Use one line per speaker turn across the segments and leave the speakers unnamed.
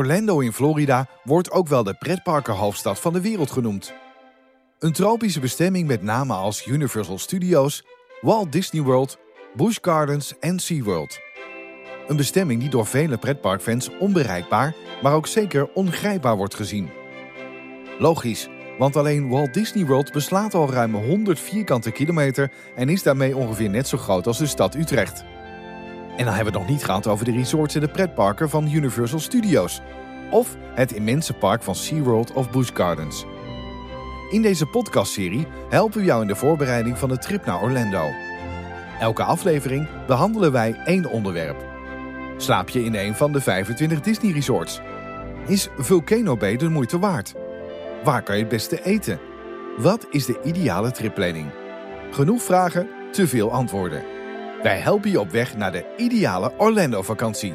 Orlando in Florida wordt ook wel de pretparkenhoofdstad van de wereld genoemd. Een tropische bestemming met namen als Universal Studios, Walt Disney World, Busch Gardens en SeaWorld. Een bestemming die door vele pretparkfans onbereikbaar, maar ook zeker ongrijpbaar wordt gezien. Logisch, want alleen Walt Disney World beslaat al ruim 100 vierkante kilometer en is daarmee ongeveer net zo groot als de stad Utrecht. En dan hebben we het nog niet gehad over de resorts en de pretparken van Universal Studios. Of het immense park van SeaWorld of Busch Gardens. In deze podcastserie helpen we jou in de voorbereiding van de trip naar Orlando. Elke aflevering behandelen wij één onderwerp. Slaap je in een van de 25 Disney resorts? Is Volcano Bay de moeite waard? Waar kan je het beste eten? Wat is de ideale tripplanning? Genoeg vragen, te veel antwoorden. Wij helpen je op weg naar de ideale Orlando-vakantie.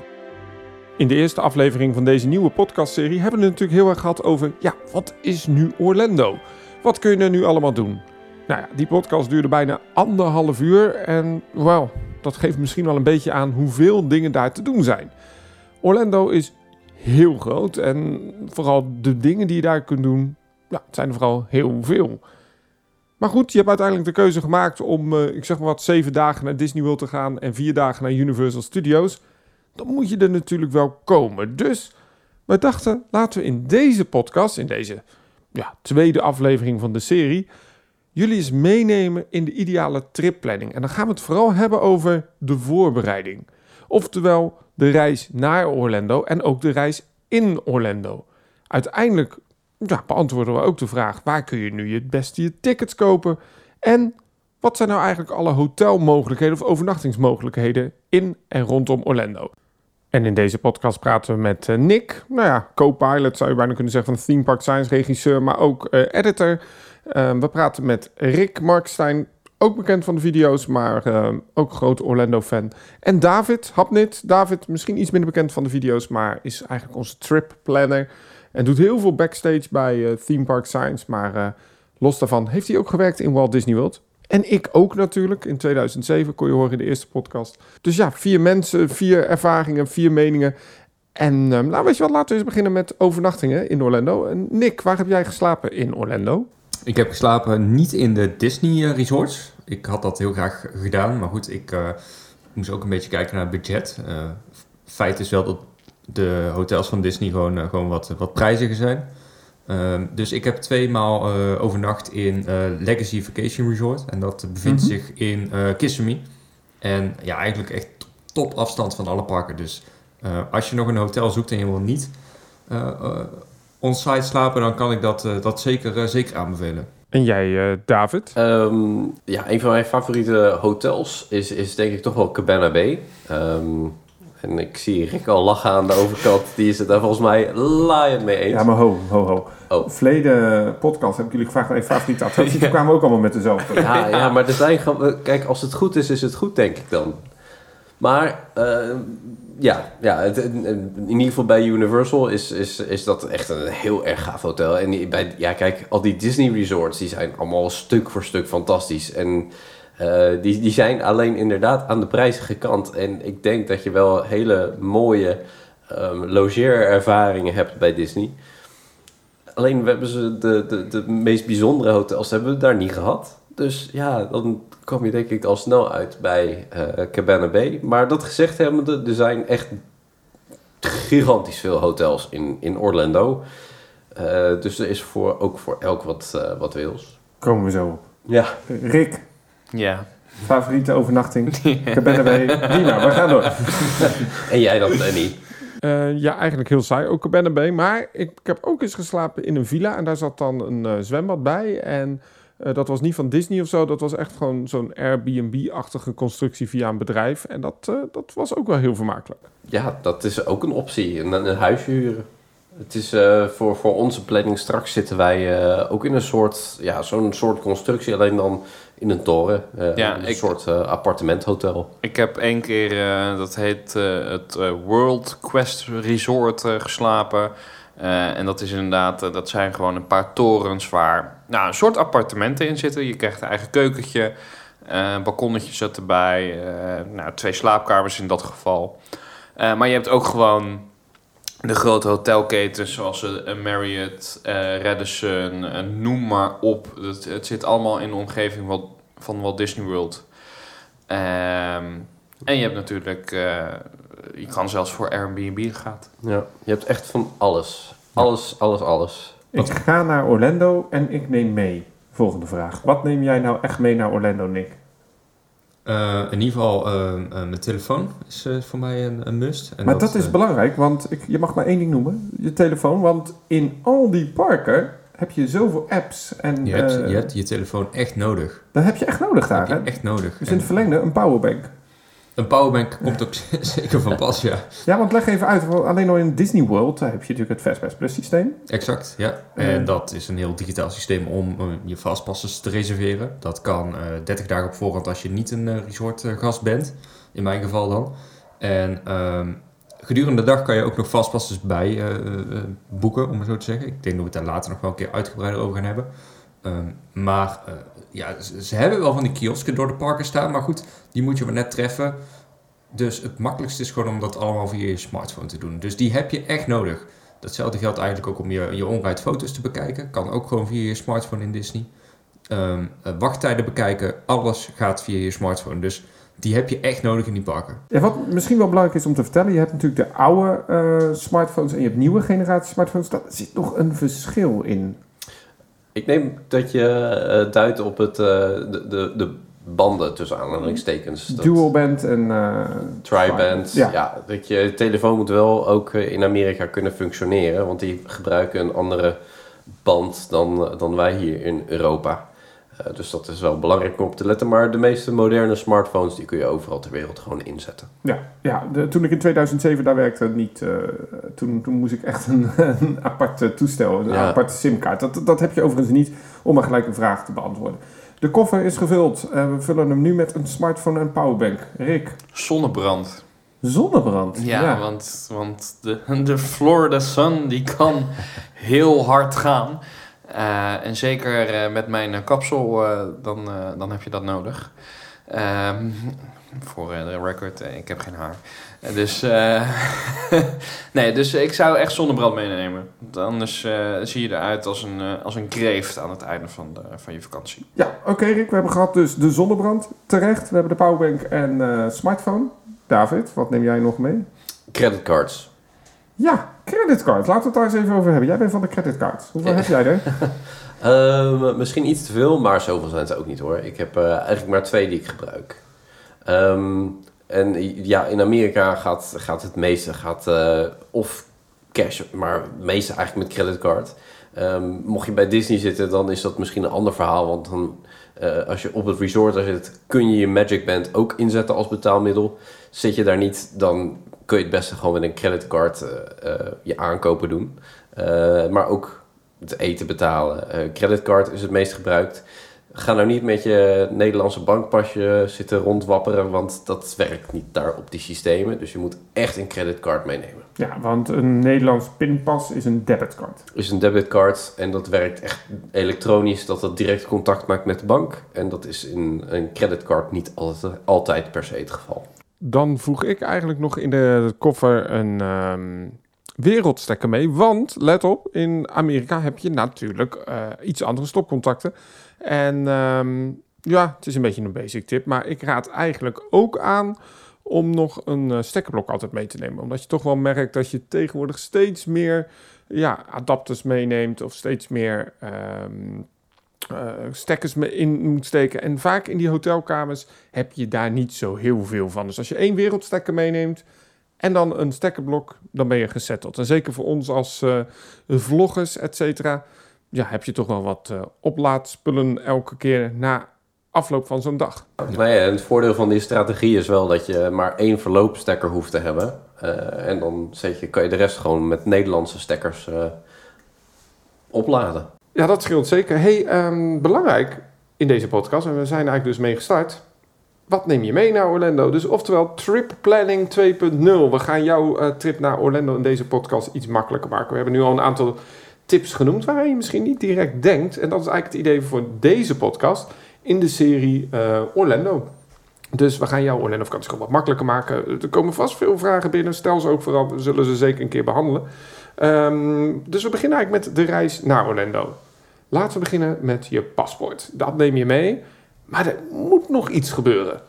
In de eerste aflevering van deze nieuwe podcastserie hebben we het natuurlijk heel erg gehad over, ja, wat is nu Orlando? Wat kun je er nu allemaal doen? Nou ja, die podcast duurde bijna anderhalf uur en, wel, dat geeft misschien wel een beetje aan hoeveel dingen daar te doen zijn. Orlando is heel groot en vooral de dingen die je daar kunt doen, ja, het zijn er vooral heel veel. Maar goed, je hebt uiteindelijk de keuze gemaakt om, uh, ik zeg maar wat, zeven dagen naar Disney World te gaan en vier dagen naar Universal Studios. Dan moet je er natuurlijk wel komen. Dus we dachten, laten we in deze podcast, in deze ja, tweede aflevering van de serie, jullie eens meenemen in de ideale tripplanning. En dan gaan we het vooral hebben over de voorbereiding. Oftewel de reis naar Orlando en ook de reis in Orlando. Uiteindelijk ja, beantwoorden we ook de vraag: waar kun je nu het beste je tickets kopen? En wat zijn nou eigenlijk alle hotelmogelijkheden of overnachtingsmogelijkheden in en rondom Orlando? En in deze podcast praten we met uh, Nick, nou ja, co-pilot zou je bijna kunnen zeggen van Theme Park Science, regisseur, maar ook uh, editor. Uh, we praten met Rick Markstein, ook bekend van de video's, maar ook groot Orlando-fan. En David Hapnit. David, misschien iets minder bekend van de video's, maar is eigenlijk onze trip planner. En doet heel veel backstage bij Theme Park Science, maar los daarvan heeft hij ook gewerkt in Walt Disney World. En ik ook natuurlijk. In 2007 kon je horen in de eerste podcast. Dus ja, vier mensen, vier ervaringen, vier meningen. En um, nou, weet je wat, laten we eens beginnen met overnachtingen in Orlando. En Nick, waar heb jij geslapen in Orlando?
Ik heb geslapen niet in de Disney eh, resorts. Ik had dat heel graag gedaan, maar goed, ik moest ook een beetje kijken naar het budget. Feit is wel dat de hotels van Disney gewoon, gewoon wat, wat prijziger zijn. Um, dus ik heb tweemaal uh, overnacht in uh, Legacy Vacation Resort. En dat bevindt mm -hmm. zich in uh, Kissimmee. En ja, eigenlijk echt top afstand van alle parken. Dus als je nog een hotel zoekt en je wil niet on-site slapen, dan kan ik dat, dat zeker, zeker aanbevelen.
En jij, David?
Um, ja, een van mijn favoriete hotels is, is denk ik toch wel Cabana Bay. Um, en ik zie Rick al lachen aan de overkant. Die is het daar volgens mij laaiend mee eens.
Ja, maar ho, ho, ho. Oh. Verleden podcast heb ik jullie gevraagd naar je favoriete attracties. Toen kwamen we ook allemaal met dezelfde.
Ja, ja maar er zijn Kijk, als het goed is, is het goed, denk ik dan. Maar uh, ja, ja het, in ieder geval bij Universal is, is, is dat echt een heel erg gaaf hotel. En bij, ja, kijk, al die Disney resorts, die zijn allemaal stuk voor stuk fantastisch. En uh, die, die zijn alleen inderdaad aan de prijzige kant. En ik denk dat je wel hele mooie um, logeerervaringen hebt bij Disney. Alleen we hebben ze de, de, de meest bijzondere hotels hebben we daar niet gehad. Dus ja, dan kom je denk ik al snel uit bij uh, Cabana Bay. Maar dat gezegd hebbende, er zijn echt gigantisch veel hotels in, in Orlando. Uh, dus er is voor, ook voor elk wat, uh, wat wils.
Komen we zo op.
Ja.
Rick,
ja.
Favoriete overnachting? Cabana Bay. Prima, we gaan door.
en jij dan, Danny?
Uh, ja, eigenlijk heel saai, ook Cabana Bay. Maar ik, ik, heb ook eens geslapen in een villa en daar zat dan een uh, zwembad bij. En uh, dat was niet van Disney of zo, dat was echt gewoon zo'n Airbnb-achtige constructie via een bedrijf. En dat, dat was ook wel heel vermakelijk.
Ja, dat is ook een optie, een, een huisje huren. Het is uh, voor, voor onze planning straks zitten wij uh, ook in een soort, ja, zo'n soort constructie, alleen dan in een toren. Uh, ja, een ik, soort appartementhotel.
Ik heb één keer, dat heet het World Quest Resort geslapen. en dat is inderdaad, dat zijn gewoon een paar torens waar nou, een soort appartementen in zitten. Je krijgt een eigen keukentje, balkonnetje zit erbij, nou, twee slaapkamers in dat geval. maar je hebt ook gewoon de grote hotelketens zoals een Marriott, eh, Radisson, eh, noem maar op. Het, het zit allemaal in de omgeving wat, van Walt Disney World. Ehm, en je hebt natuurlijk, eh, je kan zelfs voor Airbnb gaan.
Ja, je hebt echt van alles. Alles, alles, alles.
Ik ga naar Orlando en ik neem mee. Volgende vraag. Wat neem jij nou echt mee naar Orlando, Nick?
Eh, in ieder geval, eh, mijn telefoon is voor mij een, een must. En
maar dat, is belangrijk, want ik, je mag maar één ding noemen. Je telefoon, want in al die parken heb je zoveel apps. En
je, hebt, je hebt je telefoon echt nodig.
dat heb je echt nodig daar. Hè?
je echt nodig.
Dus
En
in het verlengde een powerbank.
Een powerbank komt ook zeker van pas, ja.
Ja, want leg even uit. want Alleen al in Disney World daar heb je natuurlijk het Fastpass Plus systeem.
Exact, ja. En dat is een heel digitaal systeem om eh, je fastpasses te reserveren. Dat kan eh 30 dagen op voorhand als je niet een eh, resortgast bent. In mijn geval dan. En ehm, gedurende de dag kan je ook nog fastpasses bij eh, eh, eh, boeken, om het zo te zeggen. Ik denk dat we het daar later nog wel een keer uitgebreider over gaan hebben. Ehm, maar eh, ja, ze, hebben wel van die kiosken door de parken staan. Maar goed, die moet je maar net treffen. Dus het makkelijkste is gewoon om dat allemaal via je smartphone te doen. Dus die heb je echt nodig. Datzelfde geldt eigenlijk ook om je, je onride foto's te bekijken. Kan ook gewoon via je smartphone in Disney. Ehm, eh, wachttijden bekijken, alles gaat via je smartphone. Dus die heb je echt nodig in die parken.
Ja, wat misschien wel belangrijk is om te vertellen. Je hebt natuurlijk de oude eh, smartphones en je hebt nieuwe generatie smartphones. Daar zit nog een verschil in.
Ik neem dat je eh, duidt op het, eh, de, de, de banden tussen aanhalingstekens. Dat-
Dual band en... eh,
Tri-band.
Ja.
Ja. dat je telefoon moet wel ook in Amerika kunnen functioneren, want die gebruiken een andere band dan, dan wij hier in Europa. Eh, dus dat is wel belangrijk om op te letten. Maar de meeste moderne smartphones die kun je overal ter wereld gewoon inzetten.
Ja, ja de- toen ik in 2007 daar werkte, niet, eh, toen, toen moest ik echt een, een apart eh, toestel, een
Ja.
aparte simkaart. Dat, dat heb je overigens niet om maar gelijk een vraag te beantwoorden. De koffer is gevuld. Eh, we vullen hem nu met een smartphone en powerbank. Rick,
Zonnebrand.
zonnebrand.
Ja, Want, want de, de Florida Sun die kan heel hard gaan. Eh, en zeker eh, met mijn eh, kapsel, eh, dan, eh, dan heb je dat nodig. Ehm, voor de record, ik heb geen haar. Dus, eh, nee, dus ik zou echt zonnebrand meenemen. Want anders eh, zie je eruit als een, als een kreeft aan het einde van, de, van je vakantie.
Ja, oké Rick, we hebben gehad dus de zonnebrand. Terecht, we hebben de powerbank en eh, smartphone. David, wat neem jij nog mee?
Creditcards.
Ja, creditcard. Laten we het daar eens even over hebben. Jij bent van de creditcard. Hoeveel heb jij er?
Ehm, misschien iets te veel, maar zoveel zijn het ook niet hoor. Ik heb eh, eigenlijk maar twee die ik gebruik. Ehm, en ja, in Amerika gaat, gaat het meeste gaat, eh, of cash, maar het meeste eigenlijk met creditcard. Ehm, mocht je bij Disney zitten, dan is dat misschien een ander verhaal. Want dan, eh, als je op het resort zit, kun je je Magic Band ook inzetten als betaalmiddel. Zit je daar niet, dan kun je het beste gewoon met een creditcard eh, eh, je aankopen doen. Eh, maar ook het eten betalen. Creditcard is het meest gebruikt. Ga nou niet met je Nederlandse bankpasje zitten rondwapperen, want dat werkt niet daar op die systemen. Dus je moet echt een creditcard meenemen.
Ja, want een Nederlands pinpas is een debitcard.
is een debitcard en dat werkt echt elektronisch, dat dat direct contact maakt met de bank. En dat is in een creditcard niet altijd, altijd per se het geval.
Dan voeg ik eigenlijk nog in de koffer een ehm, wereldstekker mee. Want, let op, in Amerika heb je natuurlijk eh, iets andere stopcontacten. En ehm, ja, het is een beetje een basic tip. Maar ik raad eigenlijk ook aan om nog een eh, stekkerblok altijd mee te nemen. Omdat je toch wel merkt dat je tegenwoordig steeds meer ja, adapters meeneemt. Of steeds meer... ehm, eh, stekkers in moet steken. En vaak in die hotelkamers heb je daar niet zo heel veel van. Dus als je één wereldstekker meeneemt en dan een stekkerblok, dan ben je gesetteld. En zeker voor ons als eh, vloggers, et cetera, ja, heb je toch wel wat eh, oplaadspullen elke keer na afloop van zo'n dag.
Ja, het voordeel van die strategie is wel dat je maar één verloopstekker hoeft te hebben. En dan je, kan je de rest gewoon met Nederlandse stekkers opladen.
Ja, dat scheelt zeker. Hey, ehm, belangrijk in deze podcast, en we zijn eigenlijk dus mee gestart. Wat neem je mee naar Orlando? Dus oftewel Trip Planning 2.0. We gaan jouw eh, trip naar Orlando in deze podcast iets makkelijker maken. We hebben nu al een aantal tips genoemd waar je misschien niet direct denkt. En dat is eigenlijk het idee voor deze podcast in de serie eh, Orlando. Dus we gaan jouw Orlando vakantie gewoon wat makkelijker maken. Er komen vast veel vragen binnen. Stel ze ook vooral, we zullen ze zeker een keer behandelen. Ehm, dus we beginnen eigenlijk met de reis naar Orlando. Laten we beginnen met je paspoort. Dat neem je mee. Maar er moet nog iets gebeuren.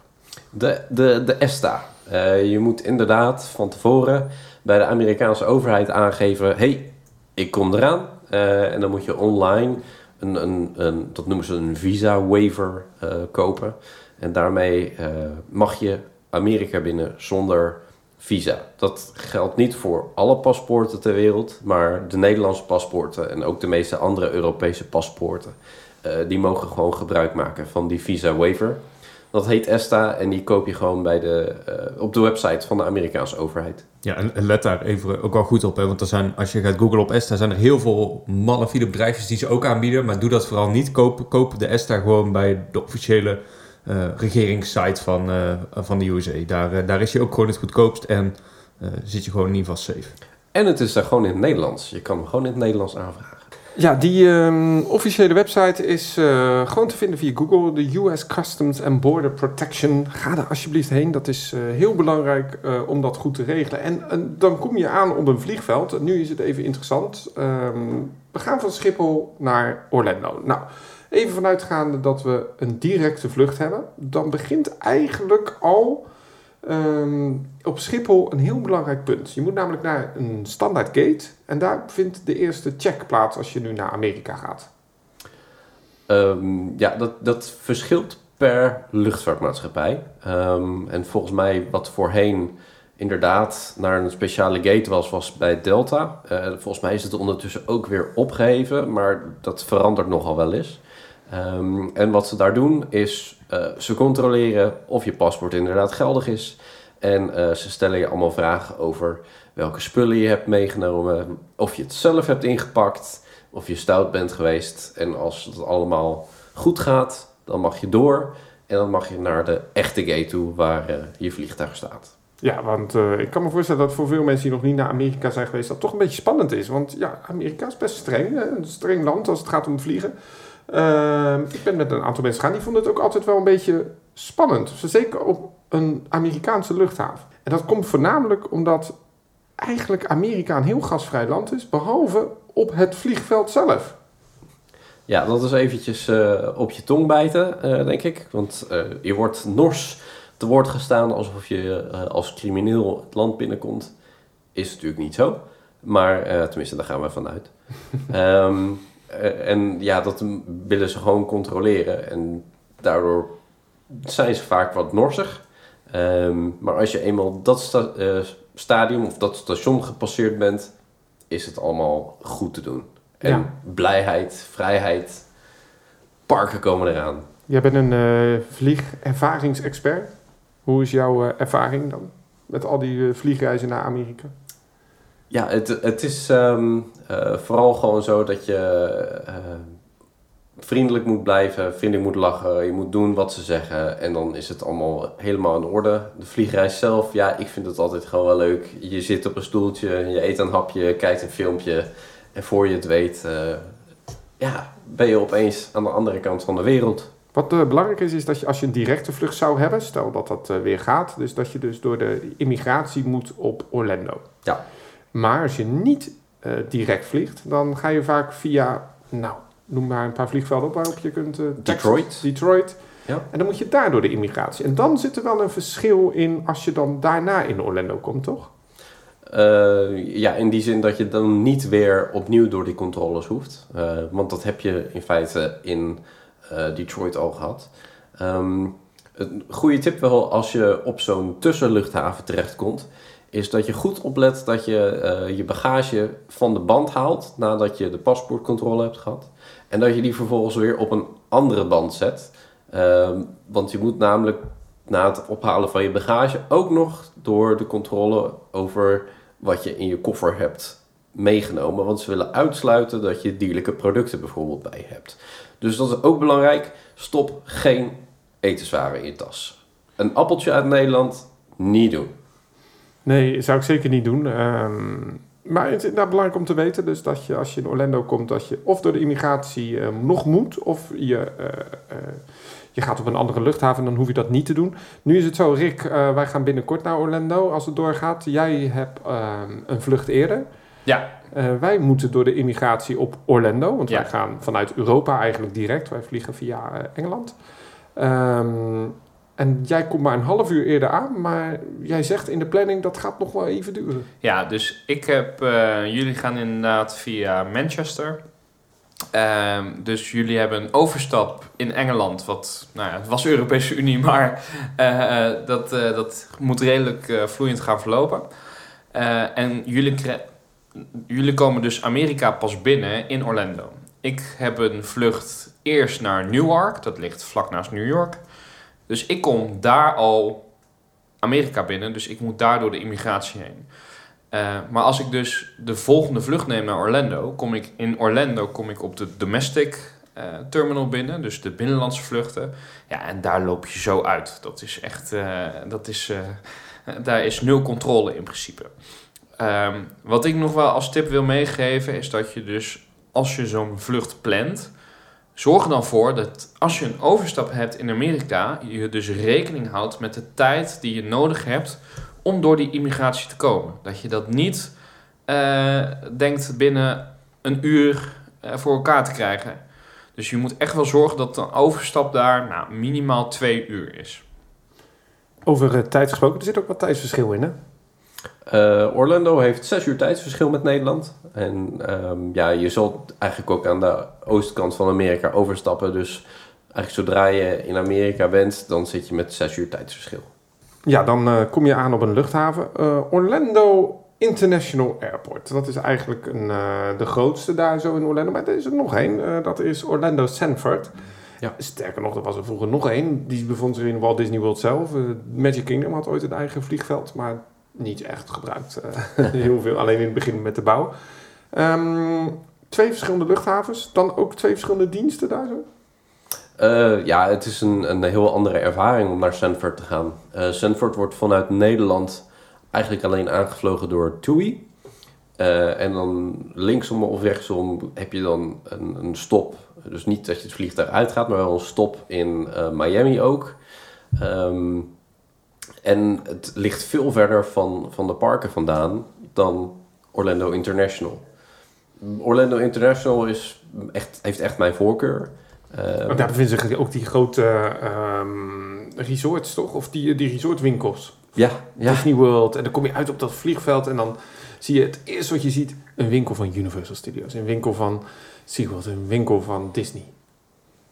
De, de, de ESTA. Eh, je moet inderdaad van tevoren bij de Amerikaanse overheid aangeven: hey, ik kom eraan. Eh, en dan moet je online een, een, een dat noemen ze een visa waiver eh, kopen. En daarmee mag je Amerika binnen zonder visa. Dat geldt niet voor alle paspoorten ter wereld, maar de Nederlandse paspoorten en ook de meeste andere Europese paspoorten. eh, die mogen gewoon gebruik maken van die visa waiver. Dat heet ESTA en die koop je gewoon bij de, eh, op de website van de Amerikaanse overheid.
Ja, en let daar even ook wel goed op. Hè? Want er zijn, als je gaat googlen op ESTA, zijn er heel veel malafide bedrijfjes die ze ook aanbieden. Maar doe dat vooral niet. Koop, koop de ESTA gewoon bij de officiële regeringssite van, eh, van de USA. Daar, eh, daar is je ook gewoon het goedkoopst en eh, zit je gewoon in ieder geval safe.
En het is daar gewoon in het Nederlands. Je kan hem gewoon in het Nederlands aanvragen.
Ja, die ehm, officiële website is eh, gewoon te vinden via Google. De US Customs and Border Protection. Ga daar alsjeblieft heen. Dat is eh, heel belangrijk eh, om dat goed te regelen. En, en dan kom je aan op een vliegveld. En nu is het even interessant. Ehm, we gaan van Schiphol naar Orlando. Nou, even vanuitgaande dat we een directe vlucht hebben. Dan begint eigenlijk al ehm, op Schiphol een heel belangrijk punt. Je moet namelijk naar een standaard gate. En daar vindt de eerste check plaats als je nu naar Amerika gaat.
Ehm, ja, dat, dat verschilt per luchtvaartmaatschappij. Ehm, en volgens mij wat voorheen inderdaad naar een speciale gate was, was bij Delta. Eh, volgens mij is het ondertussen ook weer opgeheven, maar dat verandert nogal wel eens. Ehm, en wat ze daar doen is, eh, ze controleren of je paspoort inderdaad geldig is. En eh, ze stellen je allemaal vragen over welke spullen je hebt meegenomen, of je het zelf hebt ingepakt, of je stout bent geweest. En als het allemaal goed gaat, dan mag je door. En dan mag je naar de echte gate toe waar eh, je vliegtuig staat.
Ja, want ik kan me voorstellen dat voor veel mensen die nog niet naar Amerika zijn geweest, dat toch een beetje spannend is. Want ja, Amerika is best streng. Een streng land als het gaat om vliegen. Ehm, ik ben met een aantal mensen gegaan, die vonden het ook altijd wel een beetje spannend. Zeker op een Amerikaanse luchthaven. En dat komt voornamelijk omdat eigenlijk Amerika een heel gasvrij land is, behalve op het vliegveld zelf.
Ja, dat is eventjes eh, op je tong bijten, eh, denk ik. Want eh, je wordt nors te woord gestaan alsof je als crimineel het land binnenkomt. Is natuurlijk niet zo. Maar tenminste, daar gaan we vanuit. Ehm, eh, en ja, dat willen ze gewoon controleren. En daardoor zijn ze vaak wat norsig. Ehm, maar als je eenmaal dat sta- eh, stadium of dat station gepasseerd bent, is het allemaal goed te doen. En
Ja.
blijheid, vrijheid, parken komen eraan.
Jij bent een eh, vliegervaringsexpert. Hoe is jouw eh, ervaring dan met al die eh, vliegreizen naar Amerika?
Ja, het, het is ehm, eh, vooral gewoon zo dat je eh, vriendelijk moet blijven, vriendelijk moet lachen, je moet doen wat ze zeggen en dan is het allemaal helemaal in orde. De vliegreis zelf, ja, ik vind het altijd gewoon wel leuk. Je zit op een stoeltje, je eet een hapje, je kijkt een filmpje en voor je het weet, eh, ja, ben je opeens aan de andere kant van de wereld.
Wat belangrijk is, is dat je als je een directe vlucht zou hebben, stel dat dat weer gaat, dus dat je dus door de immigratie moet op Orlando.
Ja.
Maar als je niet eh, direct vliegt, dan ga je vaak via, nou, noem maar een paar vliegvelden op waarop je kunt... eh, Texas,
Detroit.
Detroit.
Ja.
En dan moet je daar door de immigratie. En dan zit er wel een verschil in als je dan daarna in Orlando komt, toch?
Eh, ja, in die zin dat je dan niet weer opnieuw door die controles hoeft. Want dat heb je in feite in Detroit al gehad. Ehm, een goede tip wel als je op zo'n tussenluchthaven terechtkomt... is dat je goed oplet dat je eh, je bagage van de band haalt... nadat je de paspoortcontrole hebt gehad. En dat je die vervolgens weer op een andere band zet. Ehm, want je moet namelijk na het ophalen van je bagage ook nog door de controle over wat je in je koffer hebt meegenomen. Want ze willen uitsluiten dat je dierlijke producten bijvoorbeeld bij je hebt. Dus dat is ook belangrijk. Stop geen etenswaren in je tas. Een appeltje uit Nederland, niet doen.
Nee, zou ik zeker niet doen. Ehm, maar het is inderdaad belangrijk om te weten dus dat je als je in Orlando komt, dat je of door de immigratie eh, nog moet, of je, eh, eh, je gaat op een andere luchthaven, dan hoef je dat niet te doen. Nu is het zo, Rick, eh, wij gaan binnenkort naar Orlando als het doorgaat. Jij hebt ehm, een vlucht eerder.
Ja,
wij moeten door de immigratie op Orlando, want
Ja.
wij gaan vanuit Europa eigenlijk direct. Wij vliegen via Engeland. Ehm, en jij komt maar een half uur eerder aan, maar jij zegt in de planning dat gaat nog wel even duren.
Ja, dus ik heb... eh, jullie gaan inderdaad via Manchester. Ehm, dus jullie hebben een overstap in Engeland. Wat, nou ja, het was Europese Unie, maar eh, eh, dat, dat moet redelijk vloeiend gaan verlopen. En jullie, jullie komen dus Amerika pas binnen in Orlando. Ik heb een vlucht eerst naar Newark. Dat ligt vlak naast New York. Dus ik kom daar al Amerika binnen. Dus ik moet daar door de immigratie heen. Eh, maar als ik dus de volgende vlucht neem naar Orlando, kom ik in Orlando kom ik op de domestic eh, terminal binnen, dus de binnenlandse vluchten. Ja, en daar loop je zo uit. Dat is echt, eh, dat is, daar is nul controle in principe. Ehm, wat ik nog wel als tip wil meegeven is dat je dus als je zo'n vlucht plant, zorg er dan voor dat als je een overstap hebt in Amerika, je dus rekening houdt met de tijd die je nodig hebt om door die immigratie te komen. Dat je dat niet eh, denkt binnen een uur eh, voor elkaar te krijgen. Dus je moet echt wel zorgen dat de overstap daar nou, minimaal twee uur is.
Over eh, tijd gesproken, er zit ook wat tijdsverschil in, hè?
Eh, Orlando heeft zes uur tijdsverschil met Nederland. En ehm, ja, je zult eigenlijk ook aan de oostkant van Amerika overstappen. Dus eigenlijk zodra je in Amerika bent, dan zit je met zes uur tijdsverschil.
Ja, dan eh, kom je aan op een luchthaven. Eh, Orlando International Airport. Dat is eigenlijk een, de grootste daar zo in Orlando. Maar er is er nog één. dat is Orlando Sanford.
Ja.
Sterker nog, er was er vroeger nog één. Die bevond zich in Walt Disney World zelf. Magic Kingdom had ooit een eigen vliegveld. Maar niet echt gebruikt. eh, heel veel. Alleen in het begin met de bouw. Ehm, twee verschillende luchthavens. Dan ook twee verschillende diensten daar zo.
Eh, ja, het is een, een heel andere ervaring om naar Sanford te gaan. Eh Sanford wordt vanuit Nederland eigenlijk alleen aangevlogen door TUI. En dan linksom of rechtsom heb je dan een, een stop. Dus niet dat je het vliegtuig uitgaat, maar wel een stop in Miami ook. Ehm, en het ligt veel verder van, van de parken vandaan dan Orlando International. Orlando International is echt, heeft echt mijn voorkeur.
Maar daar bevinden zich ook die grote ehm, resorts, toch? Of die, die resortwinkels.
ja, ja.
Disney World. En dan kom je uit op dat vliegveld en dan zie je het eerste wat je ziet... een winkel van Universal Studios, een winkel van SeaWorld, een winkel van Disney.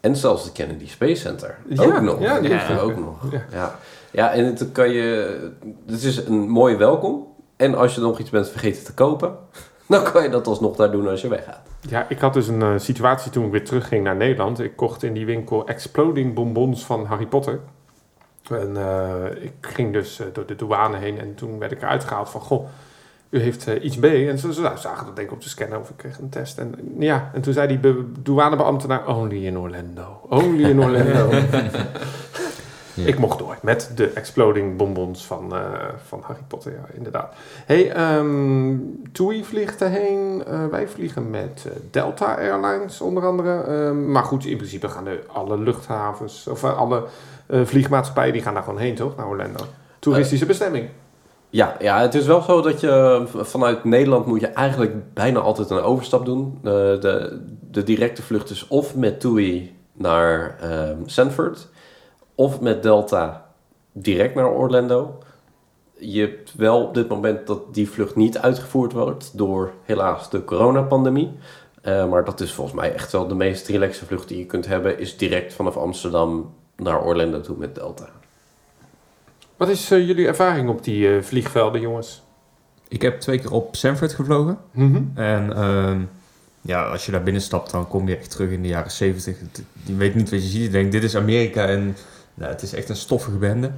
En zelfs het Kennedy Space Center.
Ja,
ook nog.
ja, die
Ja, ook nog.
Ja.
Ja. Ja. en het kan je. Het is een mooie welkom. En als je nog iets bent vergeten te kopen, dan kan je dat alsnog daar doen als je weggaat.
Ja, ik had dus een eh, situatie toen ik weer terugging naar Nederland. Ik kocht in die winkel Exploding Bonbons van Harry Potter. En eh, ik ging dus eh, door de douane heen en toen werd ik eruit gehaald van... Goh, u heeft iets B. En ze, ze nou, zagen dat denk ik op de scanner of ik kreeg een test. En ja, en toen zei die be- douanebeambtenaar... Only in Orlando. Only in Orlando.
Ja.
Ik mocht door met de Exploding Bonbons van, eh, van Harry Potter, ja, inderdaad. hey, ehm TUI vliegt erheen. Eh, wij vliegen met eh, Delta Airlines onder andere. Ehm, maar goed, in principe gaan er alle luchthavens, of alle vliegmaatschappijen, die gaan daar gewoon heen, toch? Naar Orlando. Toeristische bestemming.
Ja, ja, het is wel zo dat je vanuit Nederland moet je eigenlijk bijna altijd een overstap doen. De, de directe vlucht is of met TUI naar ehm Sanford, of met Delta direct naar Orlando. Je hebt wel op dit moment dat die vlucht niet uitgevoerd wordt door helaas de coronapandemie. Eh, maar dat is volgens mij echt wel de meest relaxe vlucht die je kunt hebben, is direct vanaf Amsterdam naar Orlando toe met Delta.
Wat is eh, jullie ervaring op die eh, vliegvelden, jongens?
Ik heb twee keer op Sanford gevlogen.
Mhm.
En ehm, ja, als je daar binnen stapt, dan kom je echt terug in de jaren 70. Het- Je weet niet wat je ziet. Je denkt, dit is Amerika en nou, het is echt een stoffige bende.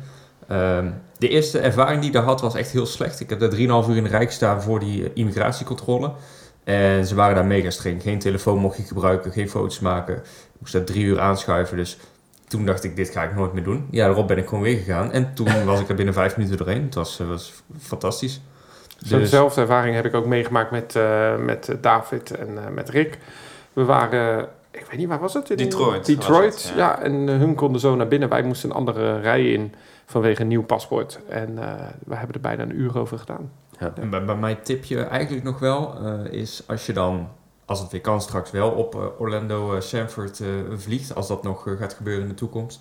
Ehm, de eerste ervaring die ik daar had was echt heel slecht. Ik heb daar 3,5 uur in de rij gestaan voor die eh, immigratiecontrole. En ze waren daar mega streng. Geen telefoon mocht je gebruiken, geen foto's maken. Ik moest daar drie uur aanschuiven. Dus toen dacht ik, dit ga ik nooit meer doen. Ja, daarop ben ik gewoon weer gegaan. En toen was ik er binnen vijf minuten doorheen. Het was, eh, was fantastisch.
Zo'nzelfde ervaring heb ik ook meegemaakt met, eh, met David en met Rick. We waren, ik weet niet, waar was het? In
Detroit
Detroit,
was het,
ja.
ja.
En eh, hun konden zo naar binnen. Wij moesten een andere rij in vanwege een nieuw paspoort. En eh we hebben er bijna een uur over gedaan.
En bij, bij mij tipje eigenlijk nog wel eh, is als je dan, als het weer kan straks wel, op Orlando Sanford eh, vliegt, als dat nog gaat gebeuren in de toekomst.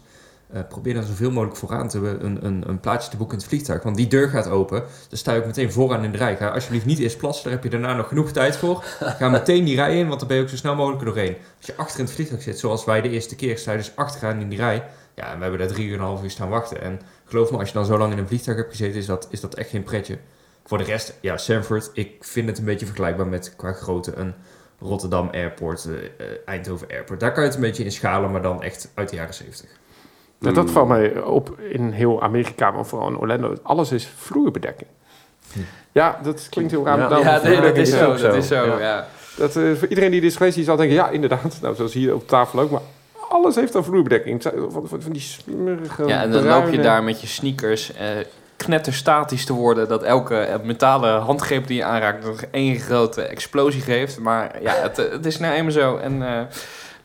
Eh, probeer dan zoveel mogelijk vooraan te, een, een, een plaatsje te boeken in het vliegtuig. Want die deur gaat open. Dan sta je ook meteen vooraan in de rij. Ga alsjeblieft niet eerst plassen. Daar heb je daarna nog genoeg tijd voor. Ga meteen die rij in, want dan ben je ook zo snel mogelijk doorheen. Als je achter in het vliegtuig zit, zoals wij de eerste keer, sta je dus achteraan in die rij. Ja, en we hebben daar drie uur en een half uur staan wachten. En geloof me, als je dan zo lang in een vliegtuig hebt gezeten, is dat, is dat echt geen pretje. Voor de rest, ja, Sanford, ik vind het een beetje vergelijkbaar met qua grootte een Rotterdam Airport, eh, eh, Eindhoven Airport. Daar kan je het een beetje in schalen, maar dan echt uit de jaren 70.
Mm.
dat valt mij op in heel Amerika, maar vooral in Orlando. Alles is vloerbedekking.
Hm.
Ja, dat klinkt heel raar.
Ja.
Ja,
is
nee, dat is zo. Dat is
zo. Ja.
ja.
Dat, eh, voor iedereen die dit is geweest, die zal denken, ja, inderdaad. Nou, zoals hier op tafel ook, maar alles heeft een vloerbedekking. Van, van, van die smerige,
Ja, en dan loop je daar met je sneakers eh, knetterstatisch te worden. Dat elke eh, metalen handgreep die je aanraakt nog één grote explosie geeft. Maar ja, het, het is nou eenmaal zo. En eh,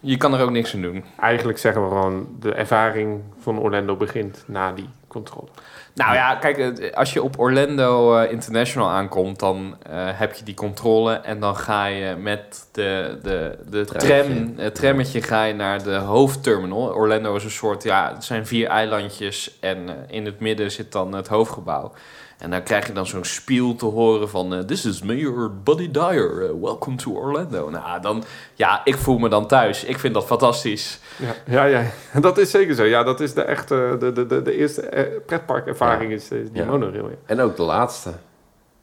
je kan er ook niks aan doen.
Eigenlijk zeggen we gewoon, de ervaring van Orlando begint na die controle.
Nou ja, kijk, als je op Orlando eh, International aankomt, dan eh, heb je die controle. En dan ga je met de, de, de tram, het trammetje ga je naar de hoofdterminal. Orlando is een soort, ja, het zijn vier eilandjes. En eh, in het midden zit dan het hoofdgebouw. En dan krijg je dan zo'n spiel te horen van... eh, This is Mayor Buddy Dyer, eh, welcome to Orlando. Nou, dan, ja, ik voel me dan thuis. Ik vind dat fantastisch.
Ja, ja, ja, dat is zeker zo. Ja, dat is de echte, de, de, de, de eerste eh, pretparkervaring is, eh, die
Ja.
monorail. Ja.
En ook de laatste.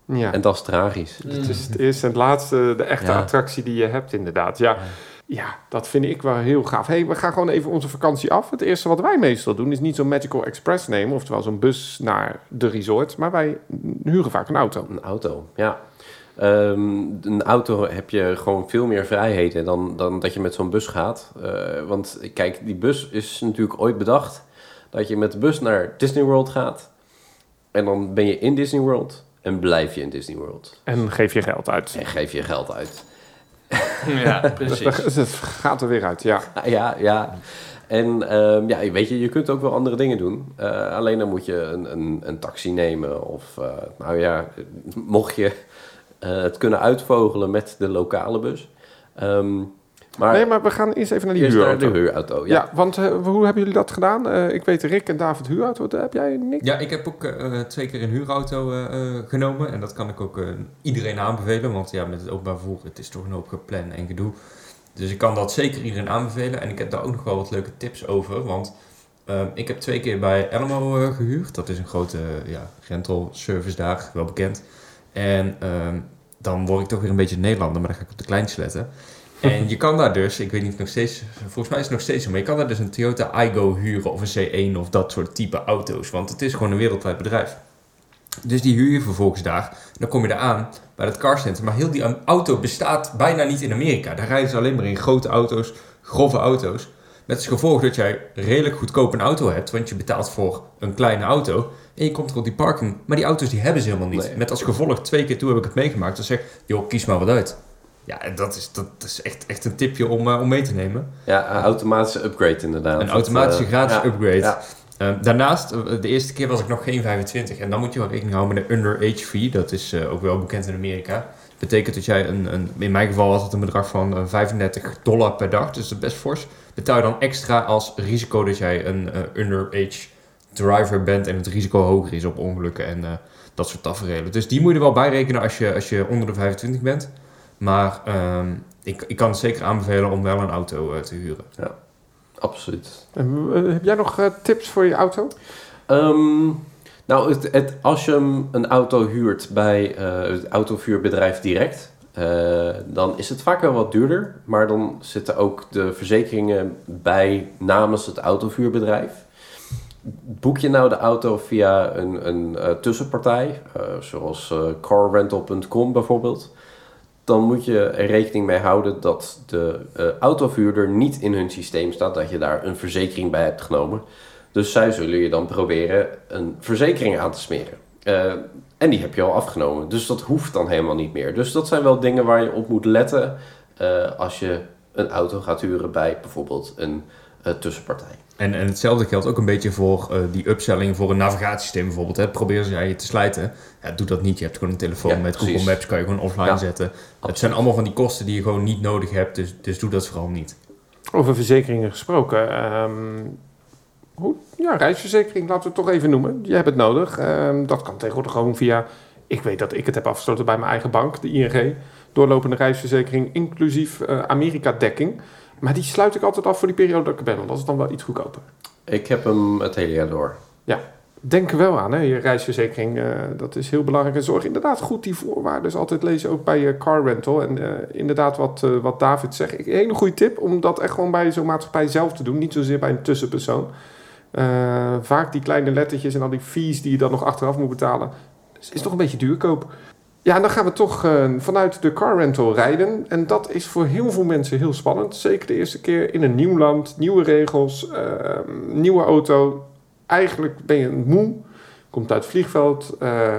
Ja.
En dat is tragisch.
Het is het eerste en het laatste, de echte
Ja.
attractie die je hebt inderdaad. Ja, ja, dat vind ik wel heel gaaf. hey, we gaan gewoon even onze vakantie af. Het eerste wat wij meestal doen is niet zo'n Magical Express nemen... oftewel zo'n bus naar de resort... maar wij huren vaak een auto.
Een auto, ja. Ehm, een auto heb je gewoon veel meer vrijheden dan, dan dat je met zo'n bus gaat. Eh, want kijk, die bus is natuurlijk ooit bedacht dat je met de bus naar Disney World gaat. En dan ben je in Disney World en blijf je in Disney World.
En geef je geld uit.
En geef je geld uit.
ja, precies.
dat gaat er weer uit, ja.
Ja, ja. En ehm, ja, weet je, je kunt ook wel andere dingen doen. Eh, alleen dan moet je een, een, een taxi nemen. Of, eh, nou ja, mocht je eh, het kunnen uitvogelen met de lokale bus. Ehm, maar,
Nee, maar we gaan eerst even naar die
naar
huurauto.
de huurauto.
Ja,
Ja.
want eh, hoe hebben jullie dat gedaan? Eh, ik weet Rick en David huurauto. Wat heb jij, Nick?
Ja, ik heb ook eh, twee keer een huurauto eh, eh, genomen. En dat kan ik ook eh, iedereen aanbevelen. Want ja, met het openbaar vervoer, het is toch een hoop gepland en gedoe. Dus ik kan dat zeker iedereen aanbevelen. En ik heb daar ook nog wel wat leuke tips over. Want ik heb twee keer bij Alamo eh, gehuurd. Dat is een grote ja, rental service daar, wel bekend. En ehm, dan word ik toch weer een beetje Nederlander, maar dan ga ik op de kleintjes letten. En je kan daar dus, ik weet niet nog steeds, volgens mij is het nog steeds zo, maar je kan daar dus een Toyota Igo huren of een C1 of dat soort type auto's. Want het is gewoon een wereldwijd bedrijf. Dus die huur je vervolgens daar. Dan kom je daar aan bij dat carcenter. Maar heel die auto bestaat bijna niet in Amerika. Daar rijden ze alleen maar in grote auto's, grove auto's. Met als gevolg dat jij redelijk goedkoop een auto hebt. Want je betaalt voor een kleine auto. En je komt er op die parking. Maar die auto's die hebben ze helemaal niet.
Nee.
Met als gevolg, twee keer toe heb ik het meegemaakt. Dan zeg joh, kies maar wat uit. Ja, en dat is, dat is echt, echt een tipje om, eh, om mee te nemen.
Ja, een automatische upgrade inderdaad.
Een automatische
Dat, eh,
gratis
ja,
upgrade.
ja.
Eh, daarnaast, eh, de eerste keer was ik nog geen 25. En dan moet je wel rekening houden met een underage fee. Dat is ook wel bekend in Amerika. Dat betekent dat jij, een, een, in mijn geval was het een bedrag van eh, 35 dollar per dag. Dus dat is best fors. Betaal je dan extra als risico dat jij een eh, underage driver bent. En het risico hoger is op ongelukken en dat soort tafereelen. Dus die moet je er wel bij rekenen als je, als je onder de 25 bent. Maar ehm, ik, ik kan het zeker aanbevelen om wel een auto eh, te huren.
Absoluut.
En, eh, heb jij nog eh, tips voor je auto?
Ehm, nou, het, het, als je hem een auto huurt bij eh, het autovuurbedrijf direct, eh, dan is het vaak wel wat duurder. Maar dan zitten ook de verzekeringen bij namens het autovuurbedrijf. Boek je nou de auto via een, een eh, tussenpartij, eh, zoals carrental.com bijvoorbeeld, dan moet je er rekening mee houden dat de eh, autovuurder niet in hun systeem staat, dat je daar een verzekering bij hebt genomen. Dus zij zullen je dan proberen een verzekering aan te smeren. Eh, En die heb je al afgenomen. Dus dat hoeft dan helemaal niet meer. Dus dat zijn wel dingen waar je op moet letten eh, als je een auto gaat huren bij bijvoorbeeld een tussenpartij.
En, en hetzelfde geldt ook een beetje voor eh, die upselling voor een navigatiesysteem bijvoorbeeld. Hè. Probeer ze je te slijten. Ja, doe dat niet. Je hebt gewoon een telefoon
Ja,
met
precies.
Google Maps, kan je gewoon offline
Ja,
zetten. Het
absoluut.
zijn allemaal van die kosten die je gewoon niet nodig hebt, dus, dus doe dat vooral niet.
Over verzekeringen gesproken. ehm, hoe, ja, reisverzekering, laten we het toch even noemen. Je hebt het nodig. Ehm, dat kan tegenwoordig gewoon via... Ik weet dat ik het heb afgesloten bij mijn eigen bank, de ING. Doorlopende reisverzekering, inclusief eh, Amerika-dekking. Maar die sluit ik altijd af voor die periode dat ik er ben, want dat is dan wel iets goedkoper.
Ik heb hem het hele jaar door.
Denk er wel aan, hè? je reisverzekering, eh, dat is heel belangrijk. En zorg inderdaad goed die voorwaarden altijd lezen, ook bij je car rental. En eh, inderdaad, wat, eh, wat David zegt, een hele goede tip om dat echt gewoon bij zo'n maatschappij zelf te doen. Niet zozeer bij een tussenpersoon. Eh, vaak die kleine lettertjes en al die fees die je dan nog achteraf moet betalen, is, is toch een beetje duurkoop. Ja, dan gaan we toch eh, vanuit de car rental rijden. En dat is voor heel veel mensen heel spannend. Zeker de eerste keer in een nieuw land, nieuwe regels, eh, nieuwe auto. Eigenlijk ben je moe, komt uit het vliegveld. eh,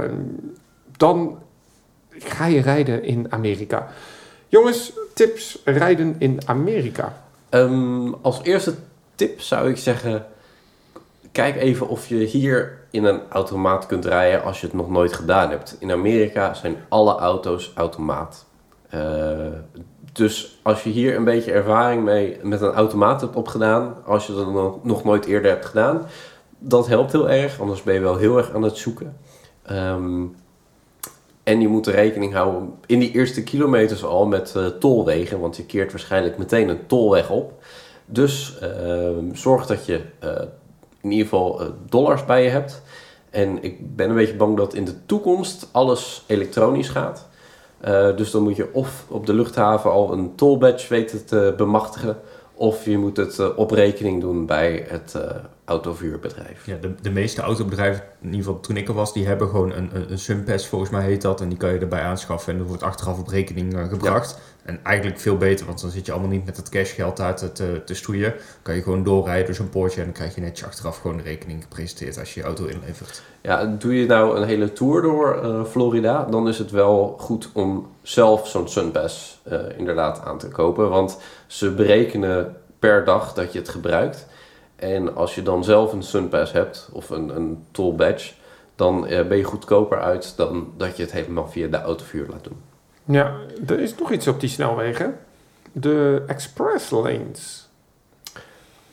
dan ga je rijden in Amerika. Jongens, tips rijden in Amerika.
Ehm, als eerste tip zou ik zeggen: kijk even of je hier in een automaat kunt rijden als je het nog nooit gedaan hebt. In Amerika zijn alle auto's automaat. Eh, dus als je hier een beetje ervaring mee met een automaat hebt opgedaan, als je dat nog- nooit eerder hebt gedaan, dat helpt heel erg. Anders ben je wel heel erg aan het zoeken. Ehm, en je moet er rekening houden in die eerste kilometers al met eh, tolwegen, want je keert waarschijnlijk meteen een tolweg op. Dus ehm, zorg dat je eh, in ieder geval eh, dollars bij je hebt. En ik ben een beetje bang dat in de toekomst alles elektronisch gaat. Eh, dus dan moet je of op de luchthaven al een tollbadge weten te bemachtigen, of je moet het eh, op rekening doen bij het autovuurbedrijf.
Ja, de, de meeste autobedrijven, in ieder geval toen ik er was, die hebben gewoon een, een, een Sunpass, volgens mij heet dat. En die kan je erbij aanschaffen en dat wordt achteraf op rekening gebracht. En eigenlijk veel beter, want dan zit je allemaal niet met het cashgeld te, te, te stoeien. Kan je gewoon doorrijden door zo'n poortje en dan krijg je netjes achteraf gewoon de rekening gepresenteerd als je je auto inlevert.
Ja, doe je nou een hele tour door eh, Florida, dan is het wel goed om zelf zo'n Sunpass eh, inderdaad aan te kopen. Want ze berekenen per dag dat je het gebruikt. En als je dan zelf een Sunpass hebt, of een, een toll badge, dan eh, ben je goedkoper uit dan dat je het helemaal via de autovuur laat doen.
Ja, er is nog iets op die snelwegen. De express lanes.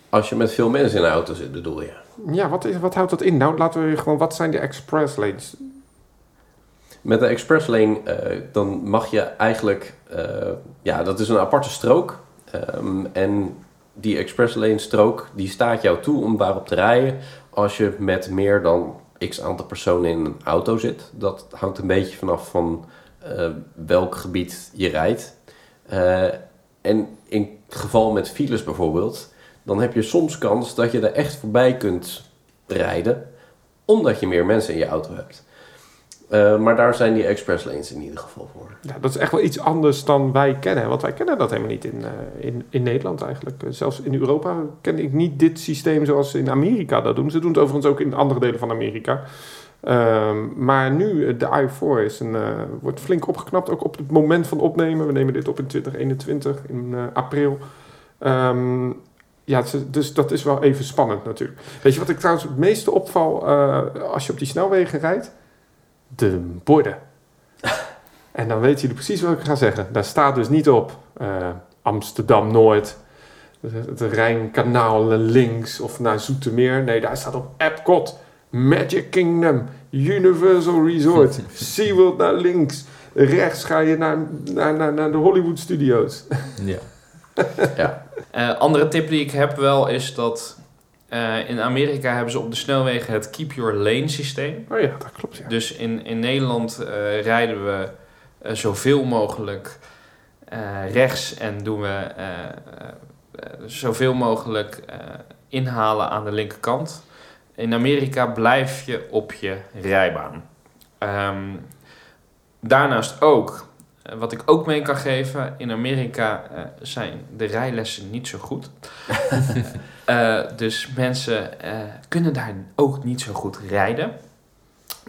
Als je met veel mensen in de auto zit, bedoel je.
Ja, wat, is, wat houdt dat in? Nou, laten we gewoon, wat zijn de express lanes?
Met de express lane, eh, dan mag je eigenlijk, eh, ja, dat is een aparte strook. Ehm, en die express lane strook, die staat jou toe om daarop te rijden als je met meer dan x aantal personen in een auto zit. Dat hangt een beetje vanaf van eh, welk gebied je rijdt. Eh, en in het geval met files bijvoorbeeld, dan heb je soms kans dat je er echt voorbij kunt rijden, omdat je meer mensen in je auto hebt. Eh, maar daar zijn die express lanes in ieder geval voor.
Ja, dat is echt wel iets anders dan wij kennen. Want wij kennen dat helemaal niet in, in, in Nederland eigenlijk. Zelfs in Europa ken ik niet dit systeem zoals ze in Amerika dat doen. Ze doen het overigens ook in andere delen van Amerika. Ehm, maar nu, eh, de i4 is een, eh, wordt flink opgeknapt. Ook op het moment van opnemen. We nemen dit op in 2021, in eh, april. Ehm, ja, dus dat is wel even spannend natuurlijk. Weet je wat ik trouwens het meeste opval als je op die snelwegen rijdt? De borden. En dan weet je precies wat ik ga zeggen. Daar staat dus niet op eh, Amsterdam-Noord, het Rijnkanaal links of naar Zoetermeer. Nee, daar staat op Epcot, Magic Kingdom, Universal Resort, SeaWorld naar links. Rechts ga je naar, naar, naar, naar de Hollywood Studios.
Ja.
Ja,
Eh, andere tip die ik heb wel is dat eh, in Amerika hebben ze op de snelwegen het Keep Your Lane systeem.
Oh ja, dat klopt. Ja.
Dus in, in Nederland eh, rijden we eh, zoveel mogelijk eh, rechts en doen we eh, eh, eh, zoveel mogelijk eh, inhalen aan de linkerkant. In Amerika blijf je op je rijbaan. Ehm, daarnaast ook, eh, wat ik ook mee kan geven, in Amerika eh, zijn de rijlessen niet zo goed. Eh, dus mensen kunnen daar ook niet zo goed rijden.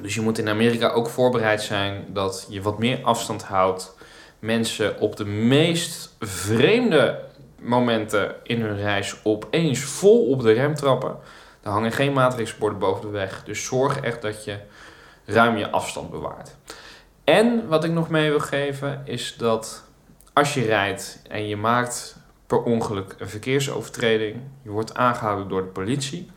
Dus je moet in Amerika ook voorbereid zijn dat je wat meer afstand houdt. Mensen op de meest vreemde momenten in hun reis opeens vol op de rem trappen. Er hangen geen matrixborden boven de weg. Dus zorg echt dat je ruim je afstand bewaart. En wat ik nog mee wil geven is dat als je rijdt en je maakt per ongeluk een verkeersovertreding, je wordt aangehouden door de politie.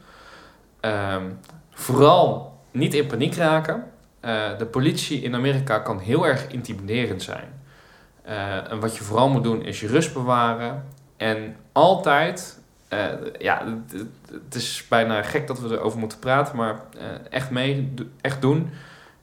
Ehm, vooral niet in paniek raken. Eh, de politie in Amerika kan heel erg intimiderend zijn. Eh, en wat je vooral moet doen is je rust bewaren. En altijd, eh, ja, het, is bijna gek dat we erover moeten praten, maar echt mee, echt doen.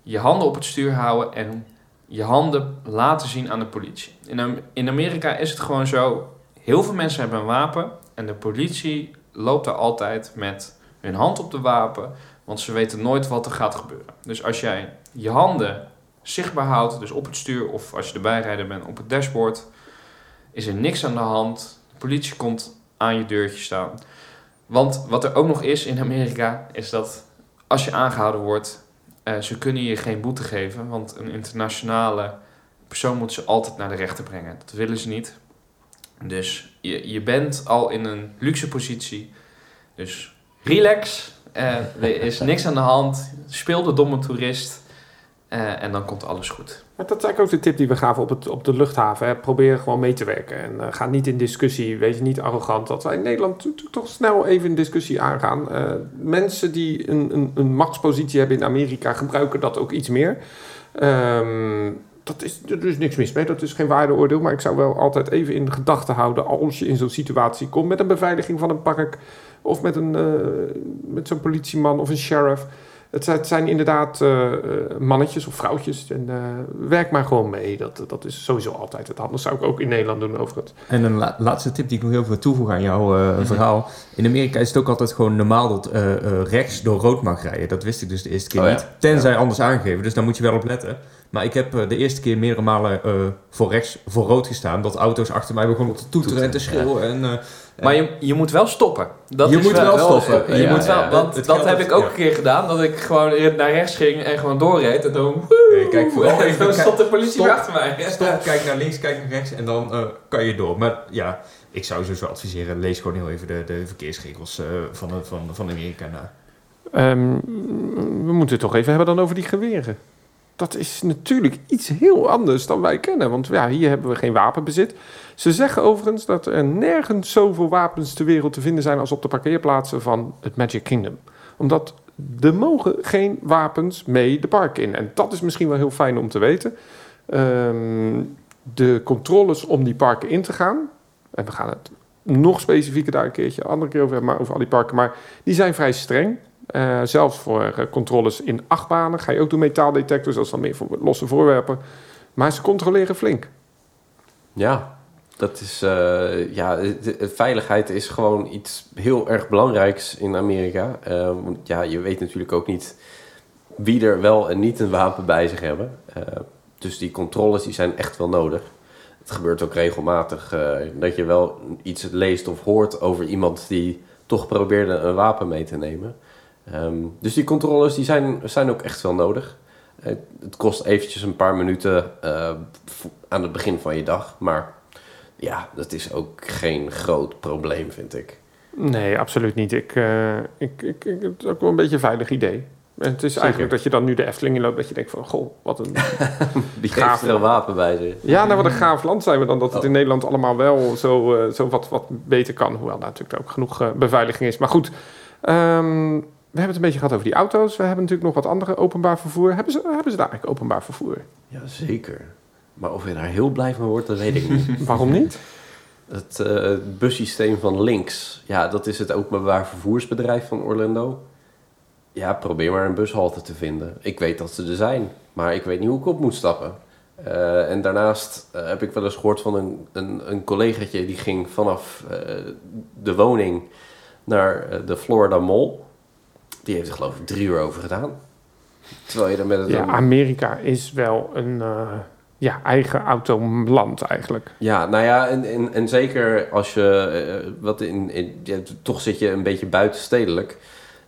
Je handen op het stuur houden en je handen laten zien aan de politie. In, in Amerika is het gewoon zo, heel veel mensen hebben een wapen en de politie loopt daar altijd met hun hand op de wapen, want ze weten nooit wat er gaat gebeuren. Dus als jij je handen zichtbaar houdt, dus op het stuur of als je de bijrijder bent op het dashboard, is er niks aan de hand. De politie komt aan je deurtje staan. Want wat er ook nog is in Amerika, is dat als je aangehouden wordt, uh, ze kunnen je geen boete geven, want een internationale persoon moet ze altijd naar de rechter brengen. Dat willen ze niet. Dus je, je bent al in een luxe positie. Dus relax, uh, er is niks aan de hand. Speel de domme toerist. Uh, en dan komt alles goed.
Dat is eigenlijk ook de tip die we gaven op, het, op de luchthaven. Hè. Probeer gewoon mee te werken. En uh, ga niet in discussie. Wees niet arrogant. Dat wij in Nederland toch snel even een discussie aangaan. Uh, mensen die een, een, een machtspositie hebben in Amerika gebruiken dat ook iets meer. Um, dat is, er is niks mis mee, dat is geen waardeoordeel. Maar ik zou wel altijd even in gedachten houden als je in zo'n situatie komt met een beveiliging van een park of met, een, met zo'n politieman of een sheriff. Het, zijn inderdaad uh, mannetjes of vrouwtjes. En uh, werk maar gewoon mee. Dat, dat is sowieso altijd het. Anders zou ik ook in Nederland doen over het.
En een la laatste tip die ik nog heel veel toevoeg aan jouw uh, verhaal. In Amerika is het ook altijd gewoon normaal dat rechts door rood mag rijden. Dat wist ik dus de eerste keer oh, niet. Tenzij ja. anders aangegeven. Dus daar moet je wel op letten. Maar ik heb de eerste keer meerdere malen voor rechts voor rood gestaan. Dat auto's achter mij begonnen te toeteren en te schreeuwen. Ja. En,
maar je, je moet wel stoppen.
Dat je moet wel, stoppen.
je ja, moet wel, want dat heb ik ook een keer gedaan. Dat ik gewoon naar rechts ging en gewoon doorreed. En dan...
Nee, kijk vooral
even, dan stond de politie stop, achter mij.
Stop, kijk naar links, kijk naar rechts. En dan uh, kan je door. Maar ja, ik zou sowieso adviseren. Lees gewoon heel even de, de verkeersregels uh, van, van, van Amerika na.
Um, we moeten het toch even hebben dan over die geweren dat is natuurlijk iets heel anders dan wij kennen. Want ja, hier hebben we geen wapenbezit. Ze zeggen overigens dat er nergens zoveel wapens ter wereld te vinden zijn als op de parkeerplaatsen van het Magic Kingdom. Omdat er mogen geen wapens mee de park in. En dat is misschien wel heel fijn om te weten. Um, de controles om die parken in te gaan. En we gaan het nog specifieker daar een keertje, andere keer over hebben, maar over al die parken. Maar die zijn vrij streng. Uh, zelfs voor uh, controles in achtbanen ga je ook doen metaaldetectors, dat is dan meer voor losse voorwerpen. Maar ze controleren flink.
Ja, dat is, uh, ja, de, veiligheid is gewoon iets heel erg belangrijks in Amerika. want ja, je weet natuurlijk ook niet wie er wel en niet een wapen bij zich hebben. dus die controles die zijn echt wel nodig. Het gebeurt ook regelmatig dat je wel iets leest of hoort over iemand die toch probeerde een wapen mee te nemen. Um, dus die controles die zijn, zijn ook echt wel nodig. Het kost eventjes een paar minuten uh, aan het begin van je dag. Maar ja, dat is ook geen groot probleem, vind ik.
Nee, absoluut niet. Ik, uh, ik, ik, ik, het is ook wel een beetje een veilig idee. En het is Zeker. eigenlijk dat je dan nu de Efteling in loopt, dat je denkt van, goh, wat een
Die gaaf wapen bij zich.
Ja, nou wat een gaaf land zijn we dan, dat het oh. in Nederland allemaal wel zo, uh, zo wat, wat beter kan. Hoewel daar natuurlijk ook genoeg uh, beveiliging is. Maar goed, um, hebben het een beetje gehad over die auto's. We hebben natuurlijk nog wat andere openbaar vervoer. Hebben ze, hebben ze daar eigenlijk openbaar vervoer?
Jazeker. Maar of je daar heel blij van wordt, dat weet ik niet.
Waarom niet?
Het, uh, het bussysteem van Links. Ja, dat is het openbaar vervoersbedrijf van Orlando. Ja, probeer maar een bushalte te vinden. Ik weet dat ze er zijn, maar ik weet niet hoe ik op moet stappen. Uh, en daarnaast uh, heb ik wel eens gehoord van een, een, een collegaatje die ging vanaf de woning naar de Florida Mall. Die heeft er geloof ik drie uur over gedaan. Terwijl je er met het...
Ja, Amerika is wel een uh, ja, eigen autoland eigenlijk.
Ja, nou ja, en, en, en zeker als je... Uh, wat in, in ja, toch zit je een beetje buitenstedelijk.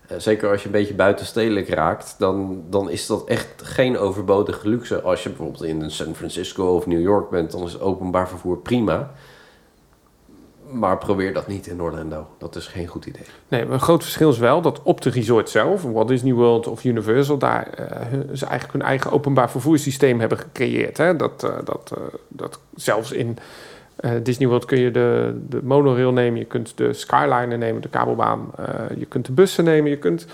Eh, zeker als je een beetje buitenstedelijk raakt, dan, dan is dat echt geen overbodige luxe. Als je bijvoorbeeld in San Francisco of New York bent, dan is openbaar vervoer prima. Maar probeer dat niet in Orlando. Dat is geen goed idee.
Nee, maar een groot verschil is wel dat op de resort zelf, Walt Disney World of Universal, daar eh, ze eigenlijk hun eigen openbaar vervoerssysteem hebben gecreëerd. Hè? Dat, eh, dat, eh, dat zelfs in Disney World kun je de, de monorail nemen, je kunt de Skyliner nemen, de kabelbaan, je kunt de bussen nemen, je kunt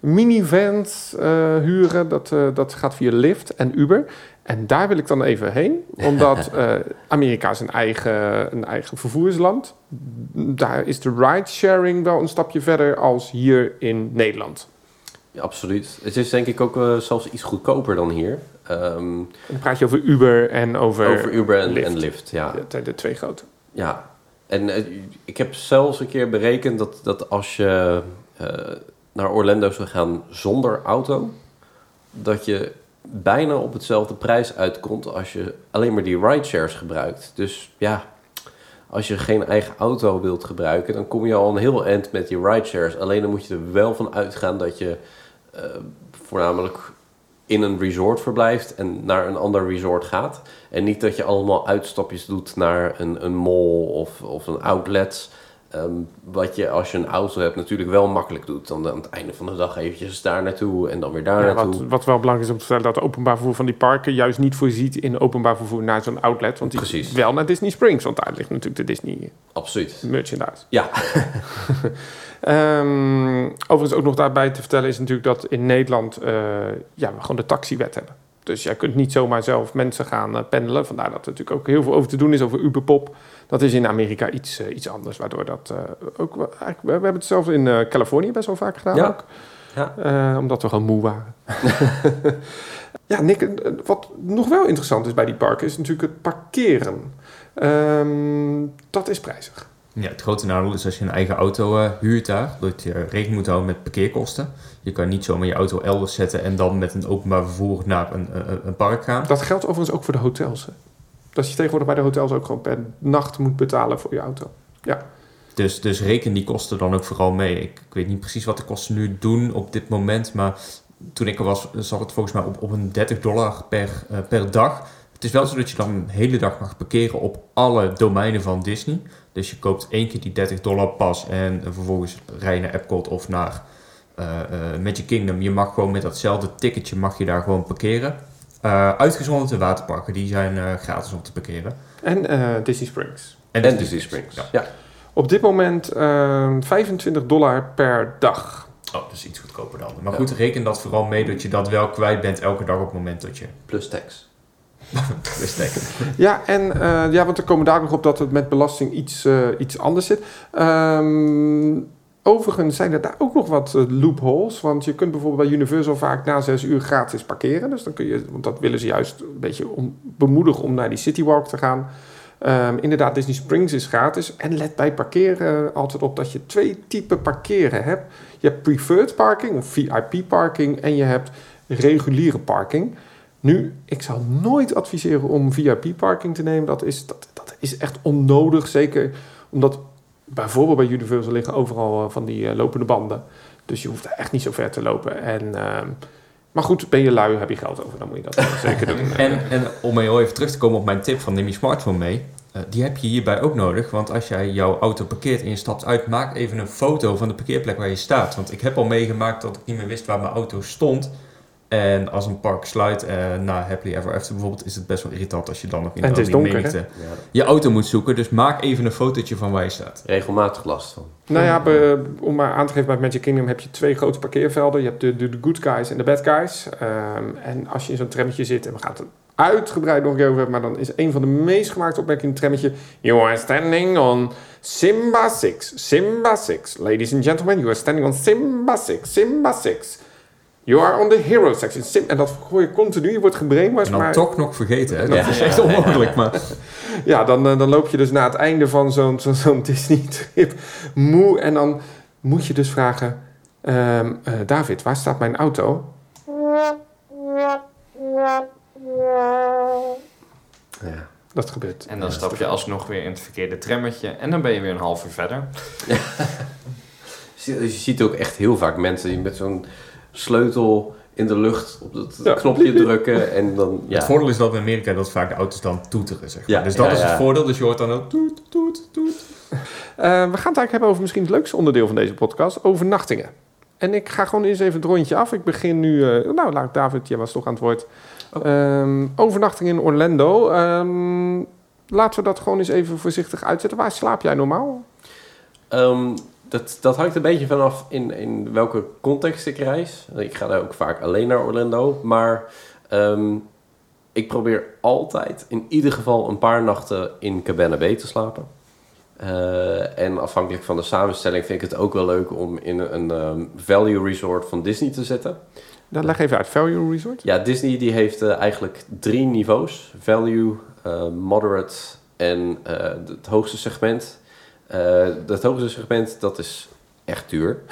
minivans huren, dat, dat gaat via Lyft en Uber. En daar wil ik dan even heen, omdat eh, Amerika is een eigen, een eigen vervoersland. Daar is de ride-sharing wel een stapje verder als hier in Nederland.
Ja, absoluut. Het is denk ik ook eh, zelfs iets goedkoper dan hier.
En dan praat je over Uber en over,
over Uber en
Lyft.
en Lyft. Ja.
de, de twee grote.
Ja, en eh, ik heb zelfs een keer berekend dat, dat als je naar Orlando zou gaan zonder auto, dat je bijna op hetzelfde prijs uitkomt als je alleen maar die rideshares gebruikt. Dus ja, als je geen eigen auto wilt gebruiken, dan kom je al een heel eind met die rideshares. Alleen dan moet je er wel van uitgaan dat je eh, voornamelijk in een resort verblijft en naar een ander resort gaat. En niet dat je allemaal uitstapjes doet naar een, een mall of, of een outlet. Ehm, wat je als je een auto hebt natuurlijk wel makkelijk doet. Dan aan het einde van de dag eventjes daar naartoe en dan weer daar
Ja,
naartoe.
wat, wat wel belangrijk is om te vertellen, dat de openbaar vervoer van die parken juist niet voorziet in openbaar vervoer naar zo'n outlet. Want die
Precies.
wel naar Disney Springs, want daar ligt natuurlijk de Disney
Absoluut.
merchandise.
Ja,
Ehm, overigens ook nog daarbij te vertellen is natuurlijk dat in Nederland eh, ja, we gewoon de taxiwet hebben. Dus jij kunt niet zomaar zelf mensen gaan eh, pendelen. Vandaar dat er natuurlijk ook heel veel over te doen is over Uberpop. Dat is in Amerika iets, eh, iets anders, waardoor dat eh, ook... Eigenlijk, we, we hebben het zelf in eh, Californië best wel vaak gedaan
Ja.
ook.
Ja.
Eh, omdat we gewoon moe waren. ja, Nick, wat nog wel interessant is bij die parken is natuurlijk het parkeren. Ehm, dat is prijzig.
Ja, het grote nadeel is als je een eigen auto eh, huurt daar, dat je rekening moet houden met parkeerkosten. Je kan niet zomaar je auto elders zetten en dan met een openbaar vervoer naar een, een, een park gaan.
Dat geldt overigens ook voor de hotels. Hè? Dat je tegenwoordig bij de hotels ook gewoon per nacht moet betalen voor je auto.
Dus, dus reken die kosten dan ook vooral mee. Ik, ik weet niet precies wat de kosten nu doen op dit moment, maar toen ik er was, zat het volgens mij op, op een 30 dollar per, eh, per dag. Het is wel zo dat je dan een hele dag mag parkeren op alle domeinen van Disney. Dus je koopt één keer die 30 dollar pas en vervolgens rij je naar Epcot of naar Magic Kingdom. Je mag gewoon met datzelfde ticketje mag je daar gewoon parkeren. Eh, uitgezonderd de waterparken, die zijn eh, gratis om te parkeren.
En eh, Disney Springs.
en Disney Springs.
Ja.
Ja.
Op dit moment eh, 25 dollar per dag.
Oh, dus iets goedkoper dan. Maar goed, reken dat vooral mee dat je dat wel kwijt bent elke dag op het moment dat je
Plus tax.
wegsteekt.
Ja, en eh, ja, want er komen daar nog op dat het met belasting iets, eh, iets anders zit. Ehm, overigens zijn er daar ook nog wat eh, loopholes. Want je kunt bijvoorbeeld bij Universal vaak na zes uur gratis parkeren. Dus dan kun je, want dat willen ze juist een beetje om, bemoedigen om naar die Citywalk te gaan. Ehm, inderdaad, Disney Springs is gratis. En let bij parkeren altijd op dat je twee typen parkeren hebt. Je hebt preferred parking of VIP parking en je hebt reguliere parking. Nu, ik zou nooit adviseren om VIP-parking te nemen. Dat is, dat, dat is echt onnodig. Zeker omdat bijvoorbeeld bij Universal liggen overal eh, van die eh, lopende banden. Dus je hoeft echt niet zo ver te lopen. En, ehm, maar goed, ben je lui, heb je geld over, dan moet je dat wel zeker doen.
En, en om heel even terug te komen op mijn tip van neem je smartphone mee. eh, die heb je hierbij ook nodig. Want als jij jouw auto parkeert en je stapt uit, maak even een foto van de parkeerplek waar je staat. Want ik heb al meegemaakt dat ik niet meer wist waar mijn auto stond. En als een park sluit eh, na Happily Ever After bijvoorbeeld, is het best wel irritant als je dan nog in
En het is
die
donker,
Ja.
je auto moet zoeken. Dus maak even een fotootje van waar je staat.
Regelmatig last van.
Nou ja, be- om maar aan te geven, bij Magic Kingdom heb je twee grote parkeervelden. Je hebt de, de, de good guys en de bad guys. Ehm, en als je in zo'n trammetje zit, en we gaan het uitgebreid nog een keer over hebben, maar dan is een van de meest gemaakte opmerkingen in het trammetje. You are standing on Simba 6. Simba 6. Ladies and gentlemen, you are standing on Simba 6. Simba 6. You are on the hero section. Sim en dat gooi je continu, je wordt gebrainwashed.
En dan
maar
toch nog vergeten. Hè? Dat
Ja.
is echt onmogelijk. Maar
ja, dan, eh, dan loop je dus na het einde van zo'n zo, zo'n Disney-trip moe. En dan moet je dus vragen... ehm, eh, David, waar staat mijn auto?
Ja.
Dat gebeurt.
En dan stap je alsnog weer in het verkeerde trammetje. En dan ben je weer een half uur verder.
Je ziet ook echt heel vaak mensen die met zo'n sleutel in de lucht op het
Ja.
knopje drukken en dan, ja.
Het voordeel is dat in Amerika dat vaak de auto's dan toeteren, zeg maar.
Ja,
dus dat
ja,
is het voordeel. Dus je hoort dan ook toet, toet, toet.
Eh, we gaan het eigenlijk hebben over misschien het leukste onderdeel van deze podcast, overnachtingen. En ik ga gewoon eens even het rondje af. Ik begin nu, eh, nou laat David, jij was toch aan het woord.
Oh.
Ehm, overnachting in Orlando. Ehm, laten we dat gewoon eens even voorzichtig uitzetten. Waar slaap jij normaal?
Ehm, dat, dat hangt een beetje vanaf in, in welke context ik reis. Ik ga daar ook vaak alleen naar Orlando. Maar ehm, ik probeer altijd in ieder geval een paar nachten in Cabana Bay te slapen. Eh, en afhankelijk van de samenstelling vind ik het ook wel leuk om in een ehm, value resort van Disney te zitten.
Dan leg even uit. Value Resort?
Ja, Disney die heeft eh, eigenlijk drie niveaus. Value, eh, moderate en het hoogste segment. Eh het hoogste segment, dat is echt duur.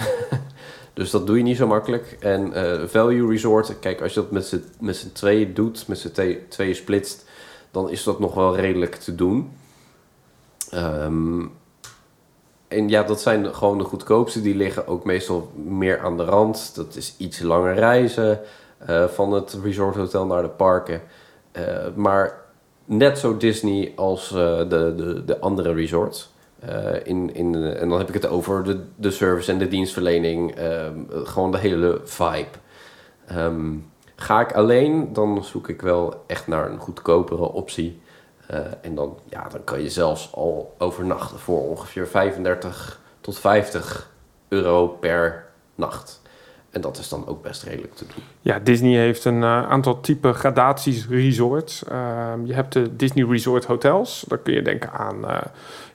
dus dat doe je niet zo makkelijk. En eh, value resort, kijk, als je dat met z'n, met tweeën doet, met z'n twee- tweeën splitst, dan is dat nog wel redelijk te doen. Ehm, en ja, dat zijn gewoon de goedkoopste. Die liggen ook meestal meer aan de rand. Dat is iets langer reizen eh, van het resorthotel naar de parken. Maar net zo Disney als de, de, de andere resorts. Eh, in, in, en dan heb ik het over de, de service en de dienstverlening. ehm, gewoon de hele vibe. Ehm, ga ik alleen, dan zoek ik wel echt naar een goedkopere optie. Eh, en dan, ja, dan kan je zelfs al overnachten voor ongeveer 35 tot 50 euro per nacht. En dat is dan ook best redelijk te doen.
Ja, Disney heeft een eh, aantal type gradaties resorts. Ehm, je hebt de Disney Resort Hotels. Daar kun je denken aan eh,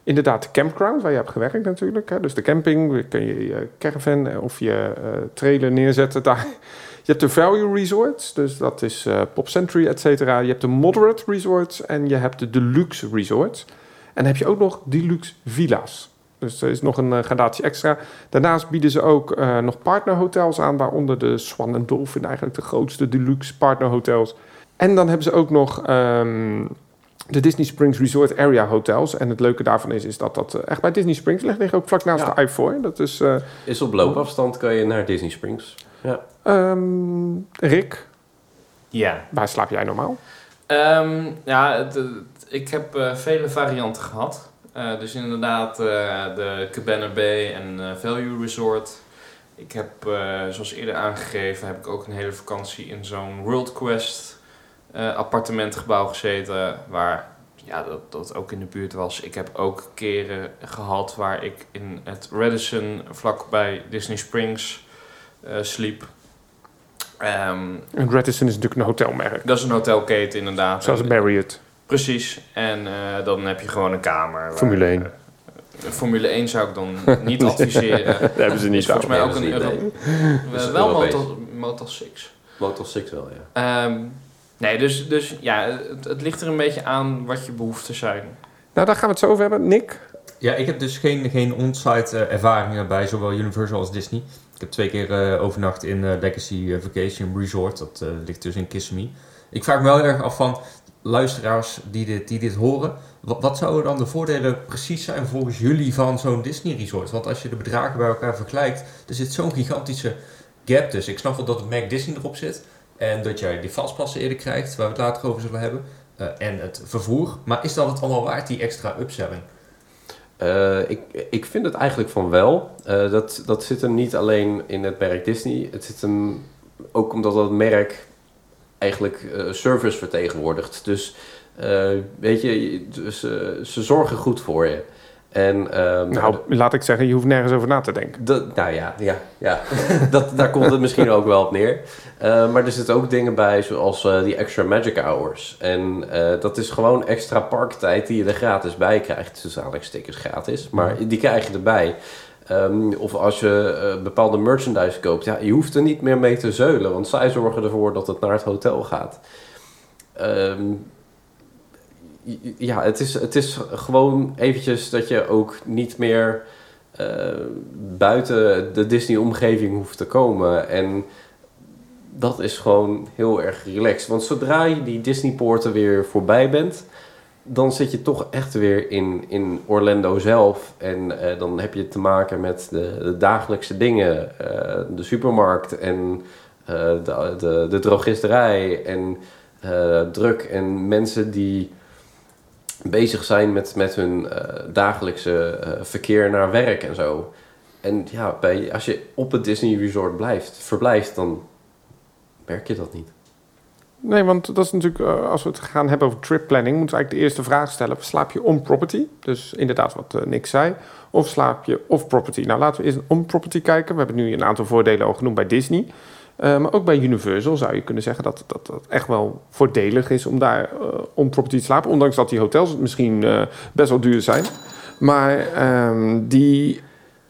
inderdaad de campground, waar je hebt gewerkt natuurlijk. Hè. Dus de camping, daar kun je je caravan eh, of je trailer neerzetten daar. Je hebt de Value Resorts, dus dat is Pop Century, et cetera. Je hebt de Moderate Resorts en je hebt de Deluxe Resorts. En dan heb je ook nog Deluxe Villa's. Dus er is nog een eh, gradatie extra. Daarnaast bieden ze ook eh, nog partnerhotels aan, waaronder de Swan en Dolphin, eigenlijk de grootste deluxe partnerhotels. En dan hebben ze ook nog ehm, de Disney Springs Resort Area hotels. En het leuke daarvan is, is dat dat eh, echt bij Disney Springs ligt, ligt ook vlak naast
Ja.
de I-4. Dat is eh,
Is op loopafstand kan je naar Disney Springs. Ja.
ehm, Rick,
Ja.
waar slaap jij normaal?
Ehm, ja, ik heb eh, vele varianten gehad. Eh, dus inderdaad eh, de Cabana Bay en eh, Value Resort. Ik heb, zoals eerder aangegeven, heb ik ook een hele vakantie in zo'n World Quest appartementgebouw gezeten. Waar ja, dat, dat ook in de buurt was. Ik heb ook keren gehad waar ik in het Radisson vlakbij Disney Springs sliep. Ehm,
En Radisson is natuurlijk een hotelmerk,
dat is een hotelketen inderdaad.
zoals Marriott.
Precies. En eh, dan heb je gewoon een kamer. waar-
Formule 1.
eh, Formule 1 zou ik dan niet adviseren.
Daar hebben ze
is
niet
volgens mij ook een
is
Euro-
is
wel
Europees.
Motor, Motor 6.
Motor 6 wel, ja.
Ehm, nee, dus, dus ja, het, het ligt er een beetje aan wat je behoeften zijn.
Nou, daar gaan we het zo over hebben. Nick?
Ja, ik heb dus geen, geen on-site eh, ervaringen bij zowel Universal als Disney. Ik heb twee keer eh, overnacht in eh, Legacy Vacation Resort. Dat eh, ligt dus in Kissimmee. Ik vraag me wel erg af van luisteraars die dit, die dit horen. Wat, wat zouden dan de voordelen precies zijn volgens jullie van zo'n Disney Resort? Want als je de bedragen bij elkaar vergelijkt, er zit zo'n gigantische gap tussen. Ik snap wel dat het merk Disney erop zit. En dat jij die vastpassen eerder krijgt, waar we het later over zullen hebben. eh, en het vervoer. Maar is dat het allemaal waard, die extra upselling?
Eh, ik, ik vind het eigenlijk van wel. Eh, dat, dat zit hem niet alleen in het merk Disney. Het zit hem ook omdat dat merk eigenlijk eh, service vertegenwoordigt. Dus eh, weet je, dus, eh, ze zorgen goed voor je. En, ehm,
Nou, laat ik zeggen, je hoeft nergens over na te denken.
Dat, nou ja, ja, ja. dat, daar komt het misschien ook wel op neer. Maar er zitten ook dingen bij, zoals die extra magic hours. En dat is gewoon extra parktijd die je er gratis bij krijgt. Dus aanhalingstekens gratis, maar die krijg je erbij. Ehm, of als je eh, bepaalde merchandise koopt, ja, je hoeft er niet meer mee te zeulen, want zij zorgen ervoor dat het naar het hotel gaat. Ehm, ja, het is, het is gewoon eventjes dat je ook niet meer eh, buiten de Disney-omgeving hoeft te komen. En dat is gewoon heel erg relaxed. Want zodra je die Disney-poorten weer voorbij bent, dan zit je toch echt weer in, in Orlando zelf. En eh, dan heb je te maken met de, de dagelijkse dingen. eh, de supermarkt en eh, de, de, de drogisterij. En druk en mensen die bezig zijn met, met hun dagelijkse verkeer naar werk en zo. En ja, bij, als je op het Disney Resort blijft, verblijft, dan merk je dat niet.
Nee, want dat is natuurlijk, eh, als we het gaan hebben over trip planning, moeten we eigenlijk de eerste vraag stellen: slaap je on property? Dus inderdaad, wat eh, Nick zei. Of slaap je off property? Nou, laten we eerst on property kijken. We hebben nu een aantal voordelen al genoemd bij Disney. Eh, maar ook bij Universal zou je kunnen zeggen dat dat, dat echt wel voordelig is om daar on property te slapen. Ondanks dat die hotels misschien eh, best wel duur zijn. Maar ehm, die,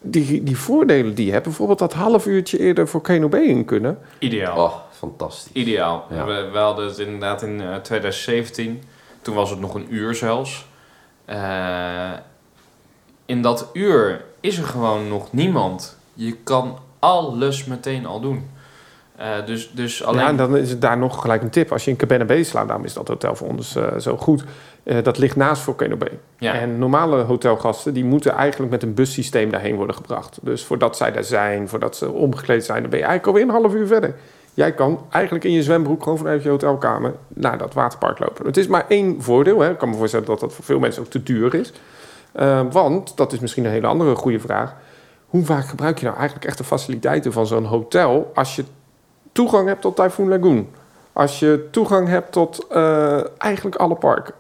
die, die voordelen die je hebt, bijvoorbeeld dat half uurtje eerder voor Bay in kunnen.
Ideaal.
Oh, fantastisch.
Ideaal.
Ja.
We, we hadden het inderdaad in eh, 2017. Toen was het nog een uur zelfs. Eh, in dat uur is er gewoon nog niemand. Je kan alles meteen al doen. Eh, dus, dus alleen...
Ja, en dan is het daar nog gelijk een tip. Als je in Cabana Bay slaapt, daarom is dat hotel voor ons eh, zo goed. Eh, dat ligt naast Volcano Bay.
ja.
En normale hotelgasten, die moeten eigenlijk met een bussysteem daarheen worden gebracht. Dus voordat zij daar zijn, voordat ze omgekleed zijn, dan ben je eigenlijk alweer een half uur verder. Jij kan eigenlijk in je zwembroek gewoon vanuit je hotelkamer naar dat waterpark lopen. Het is maar één voordeel. Hè. Ik kan me voorstellen dat dat voor veel mensen ook te duur is. Eh, want, dat is misschien een hele andere goede vraag. Hoe vaak gebruik je nou eigenlijk echt de faciliteiten van zo'n hotel als je toegang hebt tot Typhoon Lagoon? Als je toegang hebt tot eh, eigenlijk alle parken?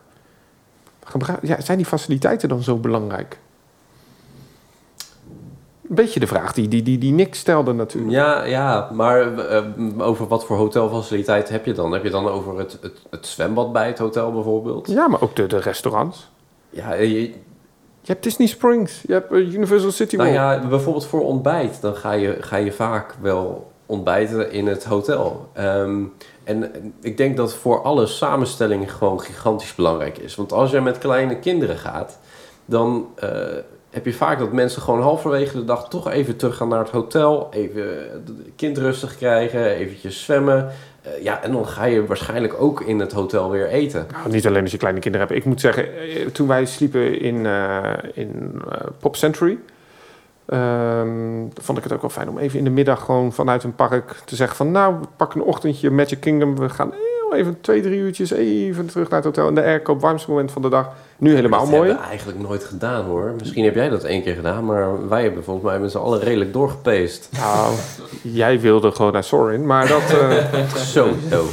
Ja, zijn die faciliteiten dan zo belangrijk? Een beetje de vraag die, die, die, die Nick stelde natuurlijk.
Ja, ja maar eh, over wat voor hotelfaciliteit heb je dan? Heb je dan over het, het, het zwembad bij het hotel bijvoorbeeld?
Ja, maar ook de, de restaurants.
Ja, je,
Je hebt Disney Springs, je hebt eh, Universal City
nou
World.
ja, bijvoorbeeld voor ontbijt. Dan ga je, ga je vaak wel ontbijten in het hotel. Ehm, en ik denk dat voor alle samenstelling gewoon gigantisch belangrijk is. Want als je met kleine kinderen gaat, dan eh, heb je vaak dat mensen gewoon halverwege de dag toch even terug gaan naar het hotel. Even kind rustig krijgen, eventjes zwemmen. Eh, ja, en dan ga je waarschijnlijk ook in het hotel weer eten.
Nou, niet alleen als je kleine kinderen hebt. Ik moet zeggen, eh, toen wij sliepen in, eh, in Pop Century... ehm, vond ik het ook wel fijn om even in de middag gewoon vanuit een park te zeggen van... nou, pakken een ochtendje Magic Kingdom. We gaan even twee, drie uurtjes even terug naar het hotel. In de airco, warmste moment van de dag. Nu helemaal
dat
mooi.
hebben we eigenlijk nooit gedaan hoor. Misschien heb jij dat één keer gedaan, maar wij hebben volgens mij met z'n allen redelijk doorgepeest.
Nou, jij wilde gewoon naar Sorin, maar dat... eh,
Sowieso.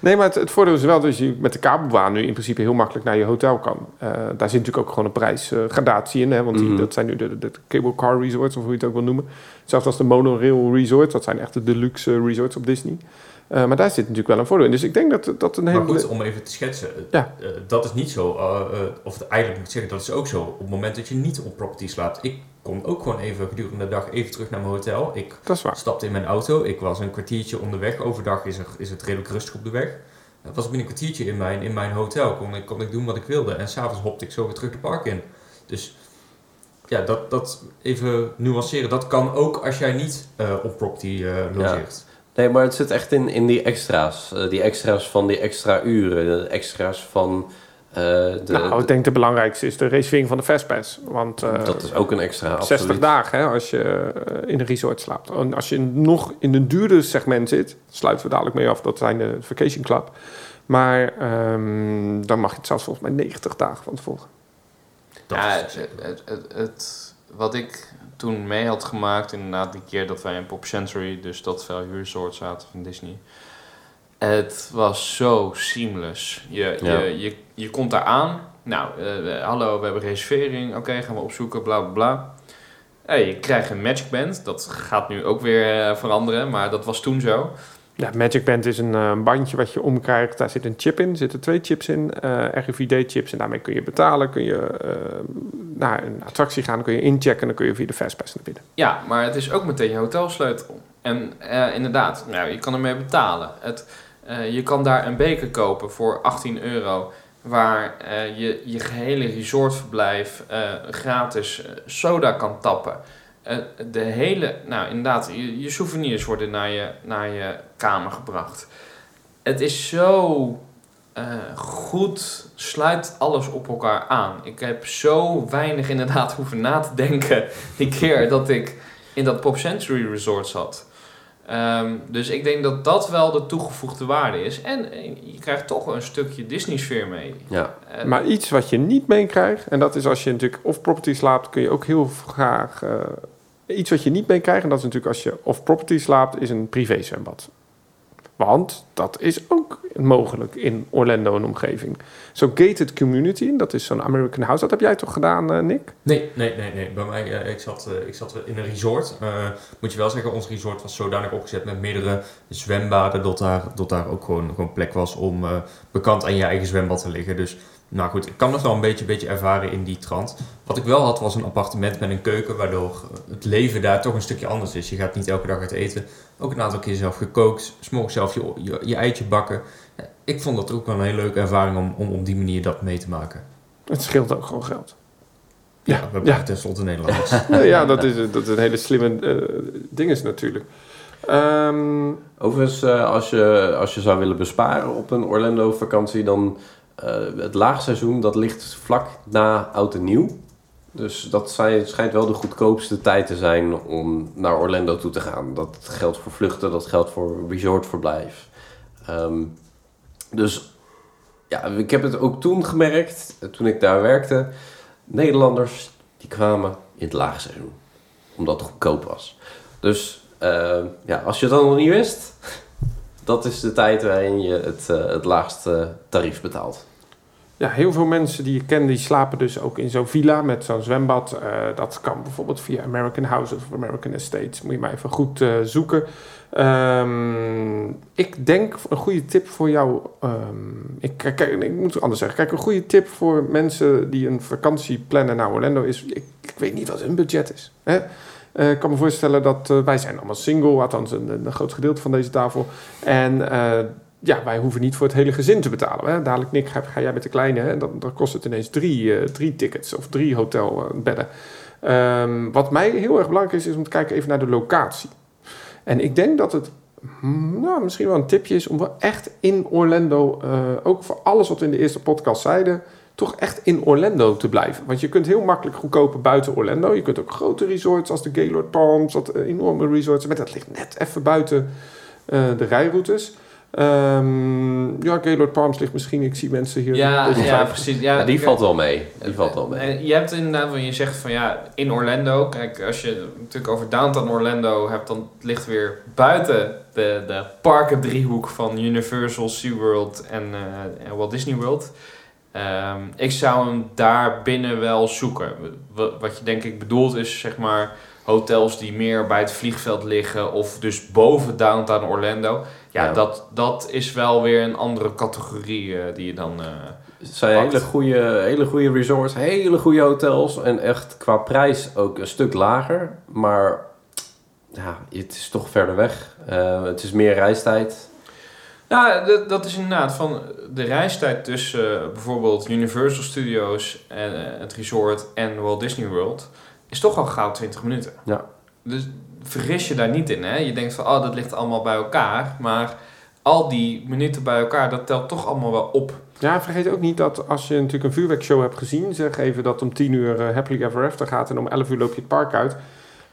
Nee, maar het, het voordeel is wel dat je met de kabelbaan nu in principe heel makkelijk naar je hotel kan. Eh, daar zit natuurlijk ook gewoon een prijsgradatie in. Hè, want die,
Mhm.
dat zijn nu de, de, de cable car resorts, of hoe je het ook wil noemen. Zelfs als de monorail resorts, dat zijn echt de deluxe eh, resorts op Disney. Eh, maar daar zit natuurlijk wel een voordeel in. Dus ik denk dat dat een
Maar
hele...
goed, om even te schetsen. eh,
Ja.
eh, dat is niet zo. eh, of het, eigenlijk moet ik zeggen, dat is ook zo. Op het moment dat je niet op property slaapt. Ik kom ook gewoon even gedurende de dag even terug naar mijn hotel. Ik
Dat is waar.
stapte in mijn auto. Ik was een kwartiertje onderweg. Overdag is, er, is het redelijk rustig op de weg. Dan was ik binnen een kwartiertje in mijn, in mijn hotel. Kon ik, kon ik doen wat ik wilde. En s'avonds hopte ik zo weer terug de park in. Dus ja, dat, dat even nuanceren. Dat kan ook als jij niet eh, op property eh logeert.
Nee, maar het zit echt in, in die extra's. Eh, die extra's van die extra uren. De extra's van eh, de...
nou, ik denk de belangrijkste is de reservering van de Fastpass. Want eh,
dat is ook een extra,
60
absoluut.
dagen hè, als je in een resort slaapt. En als je nog in een duurder segment zit, sluiten we dadelijk mee af, dat zijn de Vacation Club. Maar ehm, dan mag je het zelfs volgens mij 90 dagen van tevoren.
Dat
ja,
is
het,
zeker.
het, het, het- wat ik toen mee had gemaakt, inderdaad die keer dat wij in Pop Century, dus dat Value Resort zaten van Disney. Het was zo seamless. Je,
Ja.
je, je, je komt daar aan. Nou, eh, hallo, we hebben reservering. Oké, gaan we opzoeken, bla bla bla. Hey, je krijgt een Magic Band. Dat gaat nu ook weer eh, veranderen, maar dat was toen zo.
Ja, Magic Band is een eh, bandje wat je omkrijgt. Daar zit een chip in, zitten twee chips in, eh RFID-chips. En daarmee kun je betalen, kun je eh, naar een attractie gaan, kun je inchecken... en dan kun je via de Fastpass naar binnen.
Ja, maar het is ook meteen je hotelsleutel. En inderdaad, nou, je kan ermee betalen. Het, je kan daar een beker kopen voor 18 euro. Waar je je gehele resortverblijf gratis soda kan tappen. Eh, de hele, nou inderdaad, je, je souvenirs worden naar je, naar je kamer gebracht. Het is zo eh, goed sluit alles op elkaar aan. Ik heb zo weinig inderdaad hoeven na te denken die keer dat ik in dat Pop Century Resort zat. Ehm, dus ik denk dat dat wel de toegevoegde waarde is. En eh, je krijgt toch wel een stukje Disney-sfeer mee.
Ja.
Maar iets wat je niet meekrijgt, en dat is als je natuurlijk of property slaapt, kun je ook heel graag. eh, iets wat je niet meekrijgt, en dat is natuurlijk als je of property slaapt, is een privé zwembad. Want dat is ook mogelijk in Orlando en omgeving. Zo'n gated community, dat is zo'n American House. Dat heb jij toch gedaan, eh, Nick?
Nee, nee, nee, nee. Bij mij, eh, ik, zat, eh, ik zat in een resort. Moet je wel zeggen, ons resort was zodanig opgezet met meerdere zwembaden, dat daar, dat daar ook gewoon, gewoon plek was om eh, bekend aan je eigen zwembad te liggen. Dus, nou goed, ik kan dat wel een beetje, beetje ervaren in die trant. Wat ik wel had, was een appartement met een keuken, waardoor het leven daar toch een stukje anders is. Je gaat niet elke dag uit eten. Ook een aantal keer zelf gekookt, s'morgens zelf je, je, je eitje bakken. Ja, ik vond dat ook wel een hele leuke ervaring om, om op die manier dat mee te maken.
Het scheelt ook gewoon geld.
Ja,
Ja,
we hebben
ja.
tenslotte Nederlanders.
Nou ja, dat is, dat is een hele slimme eh, ding is natuurlijk. Ehm,
Overigens, eh, als, je, als je zou willen besparen op een Orlando-vakantie, dan het laagseizoen dat ligt vlak na oud en nieuw. Dus dat schijnt wel de goedkoopste tijd te zijn om naar Orlando toe te gaan. Dat geldt voor vluchten, dat geldt voor resortverblijf. Ehm, dus ja, ik heb het ook toen gemerkt, eh, toen ik daar werkte. Nederlanders die kwamen in het laagseizoen, omdat het goedkoop was. Dus eh, ja, als je het dan nog niet wist, dat is de tijd waarin je het, eh, het laagste tarief betaalt.
Ja, heel veel mensen die je kent, die slapen dus ook in zo'n villa met zo'n zwembad. Eh, dat kan bijvoorbeeld via American Houses of American Estates. Moet je maar even goed eh, zoeken. Ehm, ik denk een goede tip voor jou. ehm, ik, ik moet het anders zeggen. Kijk, een goede tip voor mensen die een vakantie plannen naar Orlando is. Ik, ik weet niet wat hun budget is. Hè? Eh, ik kan me voorstellen dat eh, wij zijn allemaal single, althans een, een groot gedeelte van deze tafel. En eh, ja, wij hoeven niet voor het hele gezin te betalen. Hè? Dadelijk, Nick, ga, jij met de kleine, hè? Dan, dan kost het ineens drie, tickets of drie hotelbedden. Ehm wat mij heel erg belangrijk is, is om te kijken even naar de locatie. En ik denk dat het hmm, nou, misschien wel een tipje is om wel echt in Orlando, ook voor alles wat we in de eerste podcast zeiden, toch echt in Orlando te blijven. Want je kunt heel makkelijk goedkoper buiten Orlando. Je kunt ook grote resorts als de Gaylord Palms, dat eh, enorme resorts, maar dat ligt net even buiten eh, de rijroutes. Ehm, ja, Gaylord Palms ligt misschien, ik zie mensen hier.
Ja, ja, precies. Ja,
Ja, die
kijk,
valt wel mee. Die valt wel mee.
En je hebt inderdaad, want je zegt van ja, in Orlando, kijk, als je het natuurlijk over downtown Orlando hebt, dan ligt weer buiten de, de parken driehoek van Universal, SeaWorld en, eh, en Walt Disney World. Ehm, ik zou hem daar binnen wel zoeken. Wa- Wat je denk ik bedoelt is zeg maar hotels die meer bij het vliegveld liggen of dus boven downtown Orlando. Ja,
Ja.
Dat, dat is wel weer een andere categorie eh, die je dan...
Het zijn hele goede, hele goede resorts, hele goede hotels. En echt qua prijs ook een stuk lager. Maar ja, het is toch verder weg. Eh, het is meer reistijd.
Ja, dat, dat is inderdaad van de reistijd tussen eh, bijvoorbeeld Universal Studios en eh, het resort en Walt Disney World is toch al gauw 20 minuten.
Ja.
Dus vergis je daar niet in, hè? Je denkt van, oh, dat ligt allemaal bij elkaar, maar al die minuten bij elkaar, dat telt toch allemaal wel op.
Ja, vergeet ook niet dat als je natuurlijk een vuurwerkshow hebt gezien, zeg even dat om 10 uur eh, Happily Ever After gaat en om 11 uur loop je het park uit,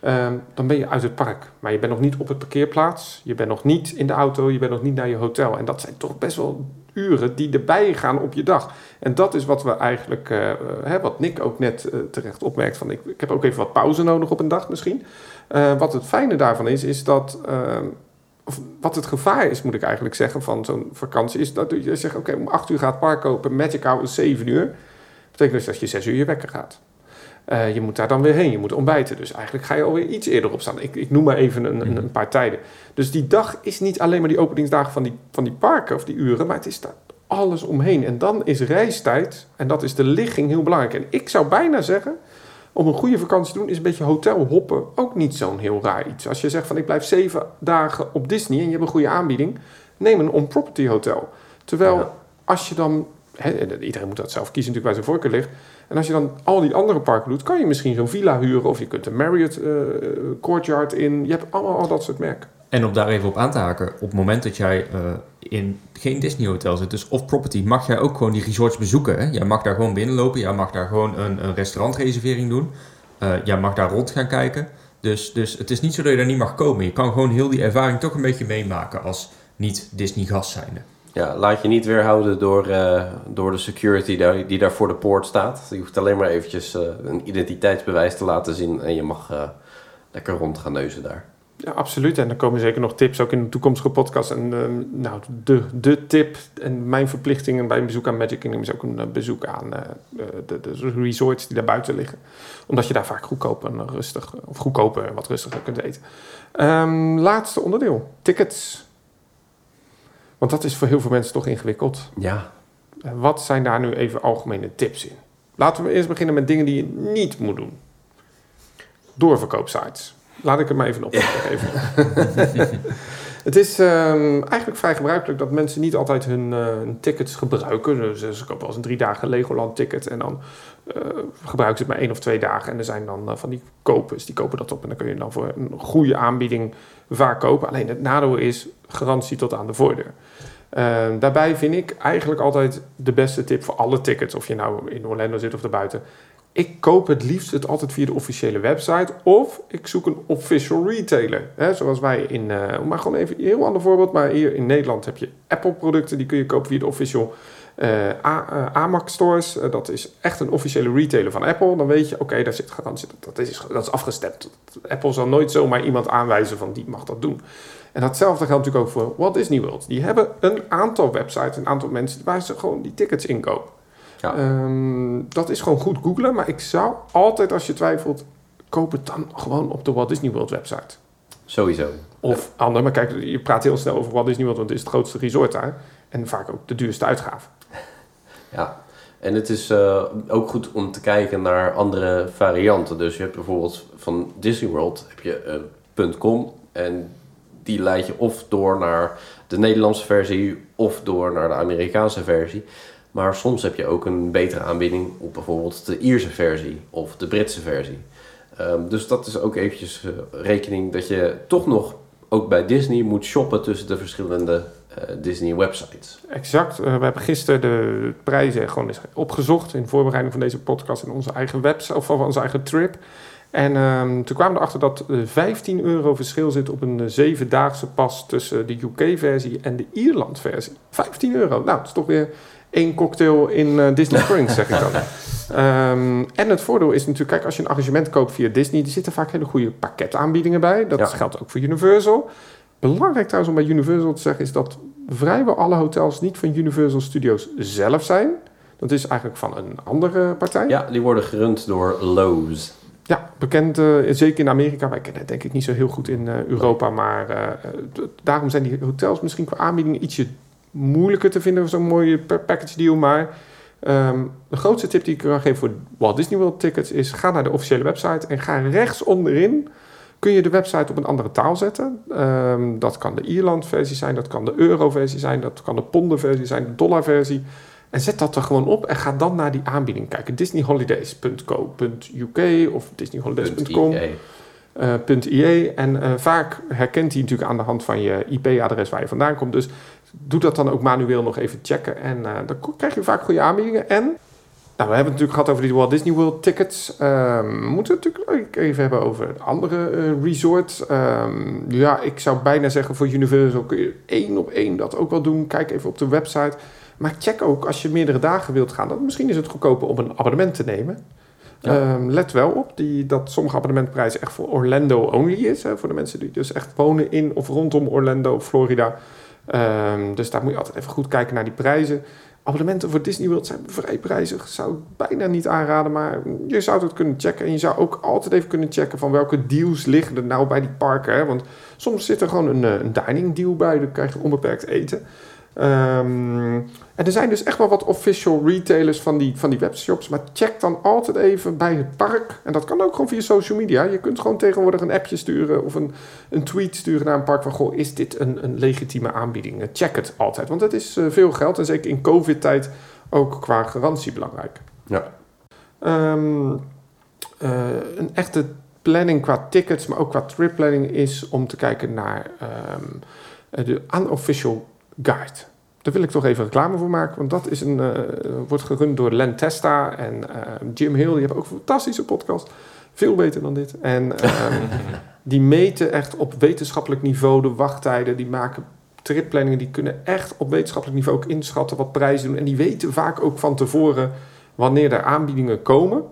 ehm, dan ben je uit het park. Maar je bent nog niet op het parkeerplaats, je bent nog niet in de auto, je bent nog niet naar je hotel. En dat zijn toch best wel uren die erbij gaan op je dag. En dat is wat we eigenlijk, eh, eh, hè, wat Nick ook net eh, terecht opmerkt, van ik, ik heb ook even wat pauze nodig op een dag misschien. Wat het fijne daarvan is, is dat ehm, of wat het gevaar is, moet ik eigenlijk zeggen, van zo'n vakantie, is dat je zegt, oké, om 8 uur gaat het park open, Magic Hour is 7 uur. Dat betekent dus dat je 6 uur je wekker gaat. Eh, je moet daar dan weer heen, je moet ontbijten. Dus eigenlijk ga je alweer iets eerder opstaan. Ik, ik noem maar even een, een, een paar tijden. Dus die dag is niet alleen maar die openingsdagen van die, van die parken of die uren, maar het is daar alles omheen. En dan is reistijd, en dat is de ligging, heel belangrijk. En ik zou bijna zeggen, om een goede vakantie te doen, is een beetje hotel hoppen ook niet zo'n heel raar iets. Als je zegt van ik blijf zeven dagen op Disney en je hebt een goede aanbieding, neem een on-property hotel. Terwijl
Ja.
als je dan, iedereen moet dat zelf kiezen natuurlijk bij zijn voorkeur ligt, en als je dan al die andere parken doet, kan je misschien zo'n villa huren of je kunt een Marriott eh, Courtyard in. Je hebt allemaal al dat soort merken.
En om daar even op aan te haken, op het moment dat jij eh, in geen Disney hotel zit, dus off-property, mag jij ook gewoon die resorts bezoeken. Hè? Jij mag daar gewoon binnenlopen, jij mag daar gewoon een, een restaurantreservering doen. Eh, jij mag daar rond gaan kijken. Dus, dus het is niet zo dat je daar niet mag komen. Je kan gewoon heel die ervaring toch een beetje meemaken als niet Disney gast zijnde.
Ja, laat je niet weerhouden door, eh, door de security daar, die daar voor de poort staat. Je hoeft alleen maar eventjes eh, een identiteitsbewijs te laten zien en je mag eh, lekker rond gaan neuzen daar.
Ja, absoluut. En er komen zeker nog tips, ook in de toekomstige podcast. En nou, de, de tip en mijn verplichtingen bij een bezoek aan Magic Kingdom is ook een bezoek aan de, de resorts die daar buiten liggen. Omdat je daar vaak goedkoop en rustig, of goedkoper en wat rustiger kunt eten. Ehm, laatste onderdeel, tickets. Want dat is voor heel veel mensen toch ingewikkeld.
Ja,
Eh, Wat zijn daar nu even algemene tips in? Laten we eerst beginnen met dingen die je niet moet doen. Doorverkoopsites. Laat ik het maar even op. het is ehm, eigenlijk vrij gebruikelijk dat mensen niet altijd hun, eh, tickets gebruiken. Dus ze kopen wel eens een drie dagen Legoland ticket en dan eh, gebruiken ze het maar één of twee dagen. En er zijn dan eh, van die kopers, die kopen dat op en dan kun je dan voor een goede aanbieding vaak kopen. Alleen het nadeel is garantie tot aan de voordeur. Eh, daarbij vind ik eigenlijk altijd de beste tip voor alle tickets, of je nou in Orlando zit of daarbuiten. Ik koop het liefst het altijd via de officiële website of ik zoek een official retailer. Hè, zoals wij in, eh, maar gewoon even een heel ander voorbeeld, maar hier in Nederland heb je Apple producten, die kun je kopen via de official A- eh, AMAC stores. Eh, dat is echt een officiële retailer van Apple. Dan weet je, oké, daar zit garantie, dat, dat, is, dat is afgestemd. Apple zal nooit zomaar iemand aanwijzen van die mag dat doen. En datzelfde geldt natuurlijk ook voor Walt Disney World. Die hebben een aantal websites, een aantal mensen waar ze gewoon die tickets inkopen.
Ja.
Ehm, dat is gewoon goed googlen, maar ik zou altijd als je twijfelt, koop het dan gewoon op de Walt Disney World website.
sowieso.
Of ander, maar kijk, je praat heel snel over Walt Disney World, want het is het grootste resort daar. En vaak ook de duurste uitgave.
Ja, en het is eh, ook goed om te kijken naar andere varianten. Dus je hebt bijvoorbeeld van Disney World heb je een .com en die leid je of door naar de Nederlandse versie of door naar de Amerikaanse versie. Maar soms heb je ook een betere aanbieding op bijvoorbeeld de Ierse versie of de Britse versie. Ehm, dus dat is ook eventjes eh, rekening dat je toch nog ook bij Disney moet shoppen tussen de verschillende eh, Disney websites.
Exact. Eh, we hebben gisteren de prijzen gewoon eens opgezocht in voorbereiding van deze podcast en onze eigen website of van onze eigen trip. En ehm, toen kwamen we erachter dat er 15 euro verschil zit op een zevendaagse pas tussen de UK-versie en de Ierland-versie. 15 euro. Nou, dat is toch weer één cocktail in eh, Disney Springs, zeg ik dan. Ehm, en het voordeel is natuurlijk, kijk, als je een arrangement koopt via Disney, er zitten vaak hele goede pakketaanbiedingen bij. Dat
Ja.
geldt ook voor Universal. Belangrijk trouwens om bij Universal te zeggen is dat vrijwel alle hotels niet van Universal Studios zelf zijn. Dat is eigenlijk van een andere partij.
Ja, die worden gerund door Lowe's.
Ja, bekend, eh, zeker in Amerika. Wij kennen het denk ik niet zo heel goed in eh, Europa. Maar daarom zijn die hotels misschien qua aanbiedingen ietsje moeilijker te vinden. Zo'n mooie pa- package deal. Maar ehm, de grootste tip die ik kan geven voor Walt Disney World tickets is... ga naar de officiële website en ga rechts onderin... kun je de website op een andere taal zetten. Ehm, dat kan de Ierland-versie zijn, dat kan de euro-versie zijn... dat kan de ponden-versie zijn, de dollar-versie... En zet dat er gewoon op en ga dan naar die aanbieding kijken. disneyholidays.co.uk of disneyholidays.com.
.ie.
eh, .ie. En eh, vaak herkent hij natuurlijk aan de hand van je IP-adres waar je vandaan komt. Dus doe dat dan ook manueel nog even checken. En eh, dan krijg je vaak goede aanbiedingen. En nou, we hebben het natuurlijk gehad over die Walt Disney World tickets. Ehm, we moeten het natuurlijk even hebben over andere eh, resorts. Ehm, ja, ik zou bijna zeggen voor Universal kun je één op één dat ook wel doen. Kijk even op de website. Maar check ook als je meerdere dagen wilt gaan. Dat misschien is het goedkoper om een abonnement te nemen.
Ja.
Ehm, let wel op die, dat sommige abonnementprijzen echt voor Orlando only is. Hè, voor de mensen die dus echt wonen in of rondom Orlando of Florida. Ehm, dus daar moet je altijd even goed kijken naar die prijzen. Abonnementen voor Disney World zijn vrij prijzig. Zou ik bijna niet aanraden, maar je zou het kunnen checken. En je zou ook altijd even kunnen checken van welke deals liggen er nou bij die parken. Hè? Want soms zit er gewoon een, eh, een dining deal bij. Dan krijg je onbeperkt eten. Ehm, en er zijn dus echt wel wat official retailers van die, van die webshops. Maar check dan altijd even bij het park. En dat kan ook gewoon via social media. Je kunt gewoon tegenwoordig een appje sturen of een, een tweet sturen naar een park van... Goh, is dit een, een legitieme aanbieding? Eh, Check het altijd, want het is eh, veel geld. En zeker in covid-tijd ook qua garantie belangrijk.
Ja.
Ehm, eh, een echte planning qua tickets, maar ook qua trip planning is om te kijken naar ehm, eh, de unofficial Guide. Daar wil ik toch even reclame voor maken, want dat is een, eh, wordt gerund door Len Testa en eh, Jim Hill. Die hebben ook een fantastische podcast. Veel beter dan dit. En ehm, die meten echt op wetenschappelijk niveau de wachttijden. Die maken tripplanningen. Die kunnen echt op wetenschappelijk niveau ook inschatten wat prijzen doen. En die weten vaak ook van tevoren wanneer er aanbiedingen komen.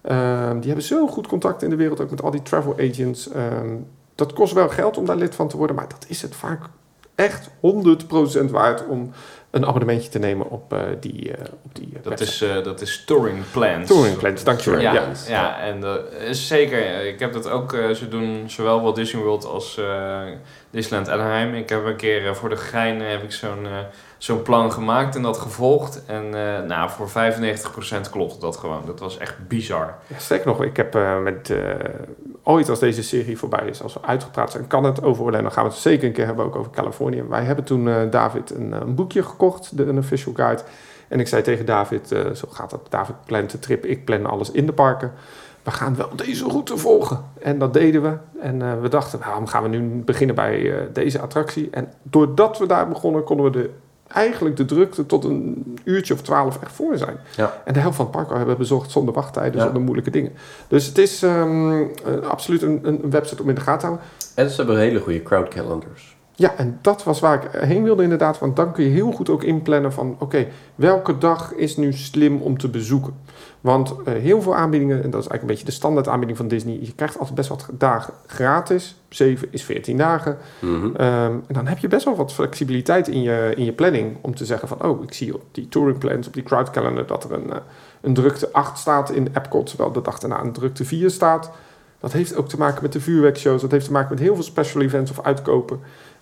Ehm, die hebben zo goed contact in de wereld, ook met al die travel agents. Ehm, dat kost wel geld om daar lid van te worden, maar dat is het vaak echt 100% waard om een abonnementje te nemen op uh, die, uh, op die uh,
dat, is, dat is Touring Plans.
Touring Plans, dankjewel.
Ja, ja. ja en is zeker. Ik heb dat ook, ze doen zowel Walt Disney World als Disneyland Anaheim. Ik heb een keer voor de gein heb ik zo'n zo'n plan gemaakt en dat gevolgd. En uh, nou, voor 95% klopt dat gewoon. Dat was echt bizar.
Ja, nog, ik heb uh, met uh, ooit als deze serie voorbij is, als we uitgepraat zijn, kan het over Orlando. Dan gaan we het zeker een keer hebben ook over Californië. Wij hebben toen David een, een, boekje gekocht, de Unofficial Guide. En ik zei tegen David, zo gaat dat. David plant de trip, ik plan alles in de parken. We gaan wel deze route volgen. En dat deden we. En we dachten, waarom gaan we nu beginnen bij deze attractie? En doordat we daar begonnen, konden we de eigenlijk de drukte tot een uurtje of twaalf echt voor zijn.
Ja.
En de helft van het park hebben we bezocht zonder wachttijden, zonder moeilijke dingen. Dus het is um, absoluut een, een, website om in de gaten te houden.
En ze hebben hele goede crowd calendars.
Ja, en dat was waar ik heen wilde inderdaad. Want dan kun je heel goed ook inplannen van... oké, welke dag is nu slim om te bezoeken? Want uh, heel veel aanbiedingen, en dat is eigenlijk een beetje de standaard aanbieding van Disney... je krijgt altijd best wat dagen gratis. 7 is 14 dagen.
Mm -hmm.
um, en dan heb je best wel wat flexibiliteit in je, in je planning... om te zeggen van, oh, ik zie op die touring plans, op die crowd calendar... dat er een, uh, een drukte 8 staat in Epcot... terwijl de dag daarna een drukte 4 staat... Dat heeft ook te maken met de vuurwerkshows. Dat heeft te maken met heel veel special events of uitkopen.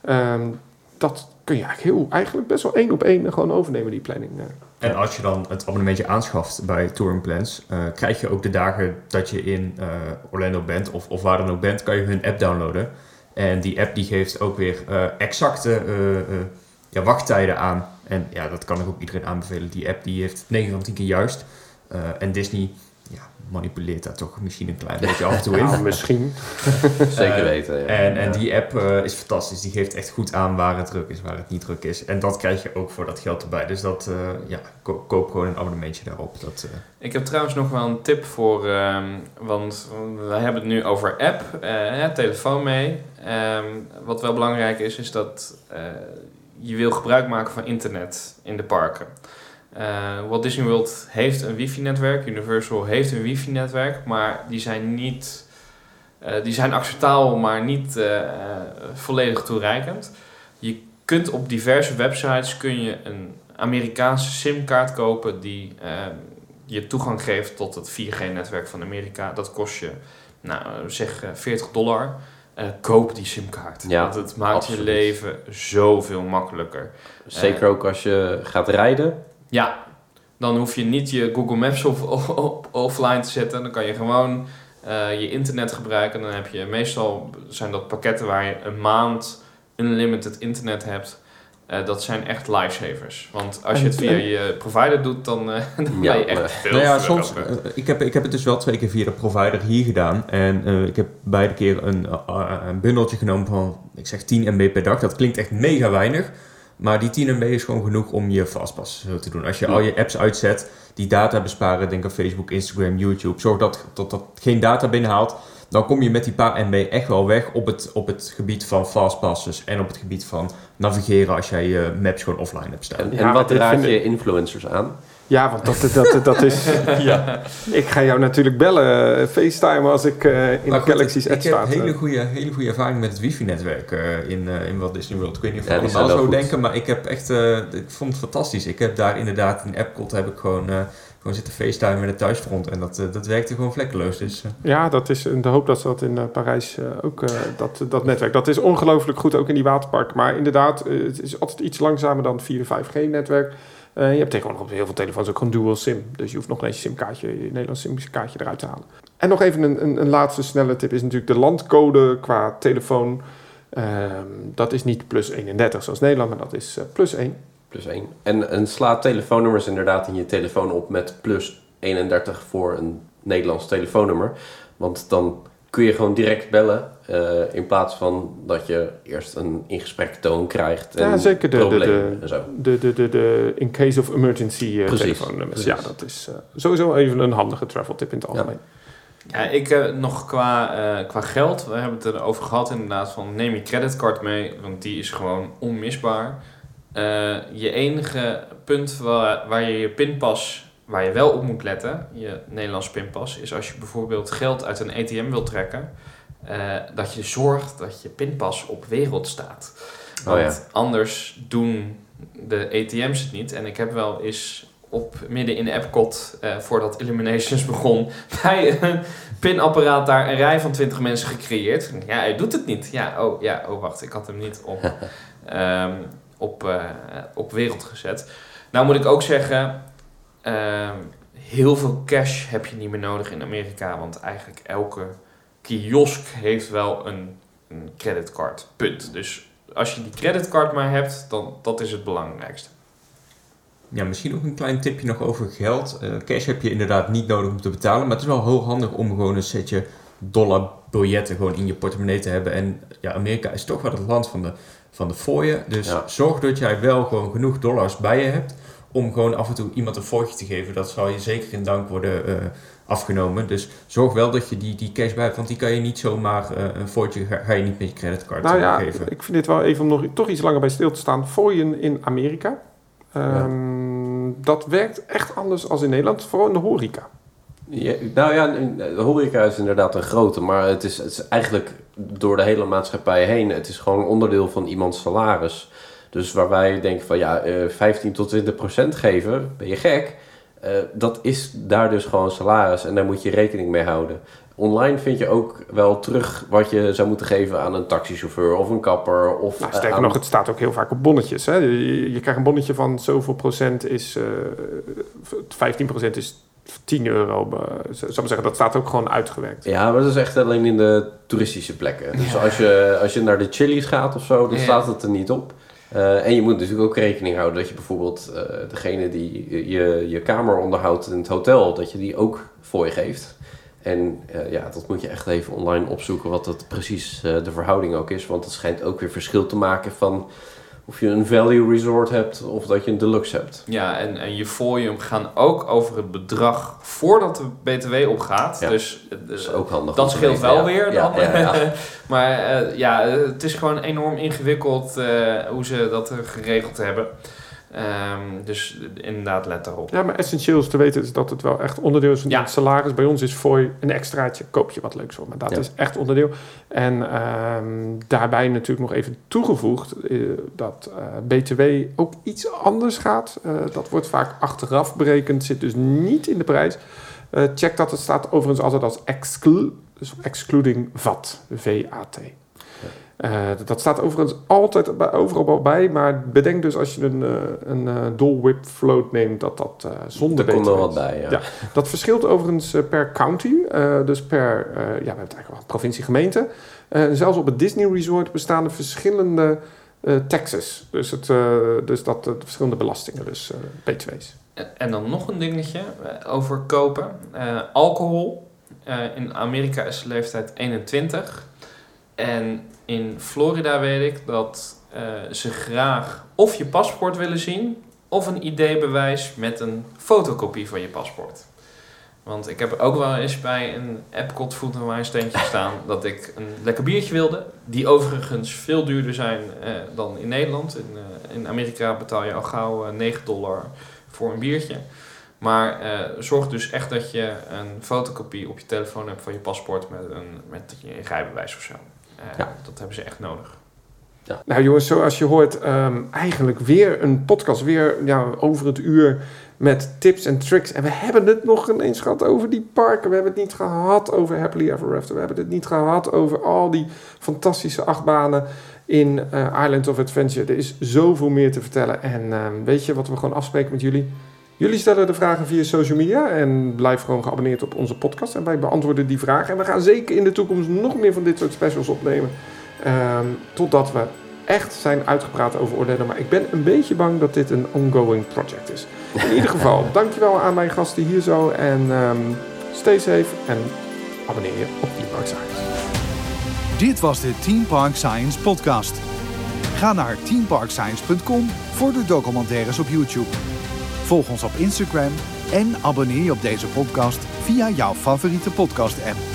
Um, dat kun je eigenlijk, heel, eigenlijk best wel één op één gewoon overnemen, die planning.
En als je dan het abonnementje aanschaft bij Touring Plans, uh, krijg je ook de dagen dat je in uh, Orlando bent of, of waar dan ook bent, kan je hun app downloaden. En die app die geeft ook weer exacte ja, wachttijden aan. En ja, dat kan ik ook iedereen aanbevelen. Die app die heeft 9 van 10 keer juist. en Disney manipuleert daar toch misschien een klein beetje af en toe in.
Nou, misschien.
Zeker weten. Ja.
En, en die app uh, is fantastisch. Die geeft echt goed aan waar het druk is, waar het niet druk is. En dat krijg je ook voor dat geld erbij. Dus dat, uh, ja, ko koop gewoon een abonnementje daarop. Dat, uh...
Ik heb trouwens nog wel een tip voor, um, want we hebben het nu over app, uh, telefoon mee. Um, wat wel belangrijk is, is dat je wil gebruik maken van internet in de parken. Uh, Walt Disney World heeft een wifi-netwerk, Universal heeft een wifi-netwerk, maar die zijn niet, uh, die zijn acceptabel, maar niet uh, volledig toereikend. Je kunt op diverse websites kun je een Amerikaanse simkaart kopen die je toegang geeft tot het 4G-netwerk van Amerika. Dat kost je, nou zeg 40 dollar. koop die simkaart.
Ja,
Want het maakt
absoluut.
je leven zoveel makkelijker.
Zeker ook als je gaat rijden.
Ja, dan hoef je niet je Google Maps op offline te zetten. Dan kan je gewoon uh, je internet gebruiken. Dan heb je meestal zijn dat pakketten waar je een maand unlimited internet hebt. Uh, dat zijn echt lifesavers. Want als je het via je provider doet, dan, uh, dan
Ja,
ben je echt veel
Nou ja, soms, eh, ik, heb, ik heb het dus wel twee keer via de provider hier gedaan. En eh, ik heb beide keer een, eh, een bundeltje genomen van, ik zeg 10 MB per dag. Dat klinkt echt mega weinig. Maar die 10 MB is gewoon genoeg om je fastpass zo te doen. Als je al je apps uitzet, die data besparen, denk aan Facebook, Instagram, YouTube. Zorg dat dat, dat geen data binnenhaalt. Dan kom je met die paar MB echt wel weg op het, op het gebied van fastpasses. En op het gebied van navigeren als jij je maps gewoon offline hebt staan.
En,
Ja,
en wat raad je influencers aan?
Ja, want dat, dat, dat is... ja. Ik ga jou natuurlijk bellen, eh, FaceTime, als ik eh, in
Maar
de
goed,
Galaxy's
ik,
ad
ik heb
sta.
hele goede, hele goede ervaring met het wifi-netwerk eh, in, eh, in Walt Disney World. Ik weet niet of
Ja,
allemaal zo
goed.
denken, maar ik heb echt, eh, ik vond het fantastisch. Ik heb daar inderdaad in Epcot heb ik gewoon, eh, gewoon zitten facetimen met het thuisfront en dat, eh, dat werkte gewoon vlekkeloos. Dus, eh,
Ja, dat is de hoop dat ze dat in eh, Parijs eh, ook, eh, dat, dat netwerk. Dat is ongelooflijk goed, ook in die waterparken. Maar inderdaad, eh, het is altijd iets langzamer dan het 4 en 5G-netwerk. Eh, je hebt tegenwoordig op heel veel telefoons ook gewoon dual SIM. Dus je hoeft nog eens je simkaartje, je Nederlands simkaartje eruit te halen. En nog even een, een, een laatste snelle tip is natuurlijk de landcode qua telefoon. Ehm, dat is niet plus 31 zoals Nederland, maar dat is eh, plus 1.
Plus 1. En, en sla telefoonnummers inderdaad in je telefoon op met plus 31 voor een Nederlands telefoonnummer. Want dan kun je gewoon direct bellen. Eh, in plaats van dat je eerst een ingesprek toon krijgt. En
Ja, zeker de- de-
problemen
de-
en zo.
De, de, de, de in case of emergency
Precies,
telefoonnummers.
precies.
Ja, dat is eh, sowieso even een handige travel tip in het algemeen.
Ja, ik eh, nog qua, eh, qua geld, we hebben het erover gehad inderdaad van neem je creditcard mee, want die is gewoon onmisbaar. Eh, je enige punt waar, waar je je pinpas, waar je wel op moet letten, je Nederlands pinpas, is als je bijvoorbeeld geld uit een ATM wilt trekken, eh, dat je zorgt dat je pinpas op wereld staat.
Oh
Want
ja.
anders doen de ATM's het niet. En ik heb wel eens op midden in Epcot, eh, voordat Illuminations begon, bij een pinapparaat daar een rij van 20 mensen gecreëerd. Ja, hij doet het niet. Ja, oh, ja, oh wacht, ik had hem niet op, ehm, op, eh, op wereld gezet. Nou moet ik ook zeggen, ehm, heel veel cash heb je niet meer nodig in Amerika, want eigenlijk elke kiosk heeft wel een, een creditcard. Punt. Dus als je die creditcard maar hebt, dan dat is het belangrijkste.
Ja, misschien ook een klein tipje nog over geld. Eh, cash heb je inderdaad niet nodig om te betalen, maar het is wel heel handig om gewoon een setje dollarbiljetten gewoon in je portemonnee te hebben. En ja, Amerika is toch wel het land van de, van de fooien. Dus
Ja.
zorg dat jij wel gewoon genoeg dollars bij je hebt om gewoon af en toe iemand een fooitje te geven. Dat zal je zeker in dank worden eh, afgenomen. Dus zorg wel dat je die, die cash bij hebt, want die kan je niet zomaar eh, een fooitje ga, ga je niet met je creditcard
Nou
eh,
ja,
geven.
ik vind dit wel even om nog toch iets langer bij stil te staan. Fooien in Amerika. Ehm, Dat werkt echt anders als in Nederland, vooral in de horeca.
Ja, nou ja, de horeca is inderdaad een grote, maar het is, het is eigenlijk door de hele maatschappij heen. Het is gewoon een onderdeel van iemands salaris. Dus waar wij denken van ja, eh, 15 tot 20 procent geven, ben je gek. Eh, dat is daar dus gewoon salaris en daar moet je rekening mee houden. Online vind je ook wel terug wat je zou moeten geven aan een taxichauffeur of een kapper. Of,
Nou,
eh,
sterker
aan-
nog, het staat ook heel vaak op bonnetjes. Hè. Je, je krijgt een bonnetje van zoveel procent is... eh 15 procent is 10 euro. eh, zou ik maar zeggen, dat staat ook gewoon uitgewerkt.
Ja, maar dat is echt alleen in de toeristische plekken. Dus als, je, als je naar de Chili's gaat of zo, dan
Ja.
staat het er niet op. Eh, en je moet natuurlijk ook rekening houden dat je bijvoorbeeld eh, degene die je, je kamer onderhoudt in het hotel, dat je die ook voor je geeft. En eh, ja, dat moet je echt even online opzoeken wat dat precies de verhouding ook is. Want het schijnt ook weer verschil te maken van of je een value resort hebt of dat je een deluxe hebt.
Ja, en, en je folium gaan ook over het bedrag voordat de BTW opgaat.
Ja.
Dus, eh,
Dat is ook handig.
Dat scheelt
weten,
wel
ja.
weer dan.
ja,
maar eh, ja, eh, het is gewoon enorm ingewikkeld eh, hoe ze dat eh, geregeld hebben. Ehm, dus inderdaad, let daarop.
Ja, maar essentieel is te weten is dat het wel echt onderdeel is van
Ja.
het salaris. Bij ons is voor een extraatje, koop je wat leuks voor. Maar dat
Ja.
is echt onderdeel. En ehm, daarbij natuurlijk nog even toegevoegd eh, dat eh, BTW ook iets anders gaat. Eh, dat wordt vaak achteraf berekend, zit dus niet in de prijs. Check dat, het staat overigens altijd als exclu, dus excluding VAT, V-A-T. Eh, dat staat overigens altijd bij, overal bij, maar bedenk dus als je een, eh, een eh, Dole Whip float neemt, dat dat eh, zonder
Daar komt wel wat bij, ja.
Ja. Dat verschilt overigens per county, eh, dus per, eh, ja, we hebben het eigenlijk wel provincie, gemeente. Eh, zelfs op het Disney Resort bestaan er verschillende eh, taxes, dus, het, eh, dus dat, de verschillende belastingen, dus eh, BTW's.
En- En dan nog een dingetje over kopen. Eh, alcohol. Eh, in Amerika is de leeftijd 21. En in Florida weet ik dat eh, ze graag of je paspoort willen zien... of een ID-bewijs met een fotocopie van je paspoort. Want ik heb ook wel eens bij een Epcot Food and Wine standje staan... dat ik een lekker biertje wilde. Die overigens veel duurder zijn eh, dan in Nederland. In, eh, in Amerika betaal je al gauw eh, 9 dollar voor een biertje. Maar zorg dus echt dat je een fotocopie op je telefoon hebt van je paspoort met een, met je rijbewijs of zo. Eh,
Ja.
Dat hebben ze echt nodig.
Nou jongens, zoals je hoort, ehm, eigenlijk weer een podcast, weer ja, over het uur met tips en tricks. En we hebben het nog ineens gehad over die parken. We hebben het niet gehad over Happily Ever After. We hebben het niet gehad over al die fantastische achtbanen in eh, Island of Adventure. Er is zoveel meer te vertellen. En ehm, weet je wat we gewoon afspreken met jullie? Jullie stellen de vragen via social media en blijf gewoon geabonneerd op onze podcast. En wij beantwoorden die vragen. En we gaan zeker in de toekomst nog meer van dit soort specials opnemen. Ehm, totdat we echt zijn uitgepraat over Orlando. Maar ik ben een beetje bang dat dit een ongoing project is. In ieder geval, dankjewel aan mijn gasten hier zo. En ehm, stay safe en abonneer je op Team Park Science.
Dit was de Team Park Science podcast. Ga naar teamparkscience.com voor de documentaires op YouTube. Volg ons op Instagram en abonneer je op deze podcast via jouw favoriete podcast app.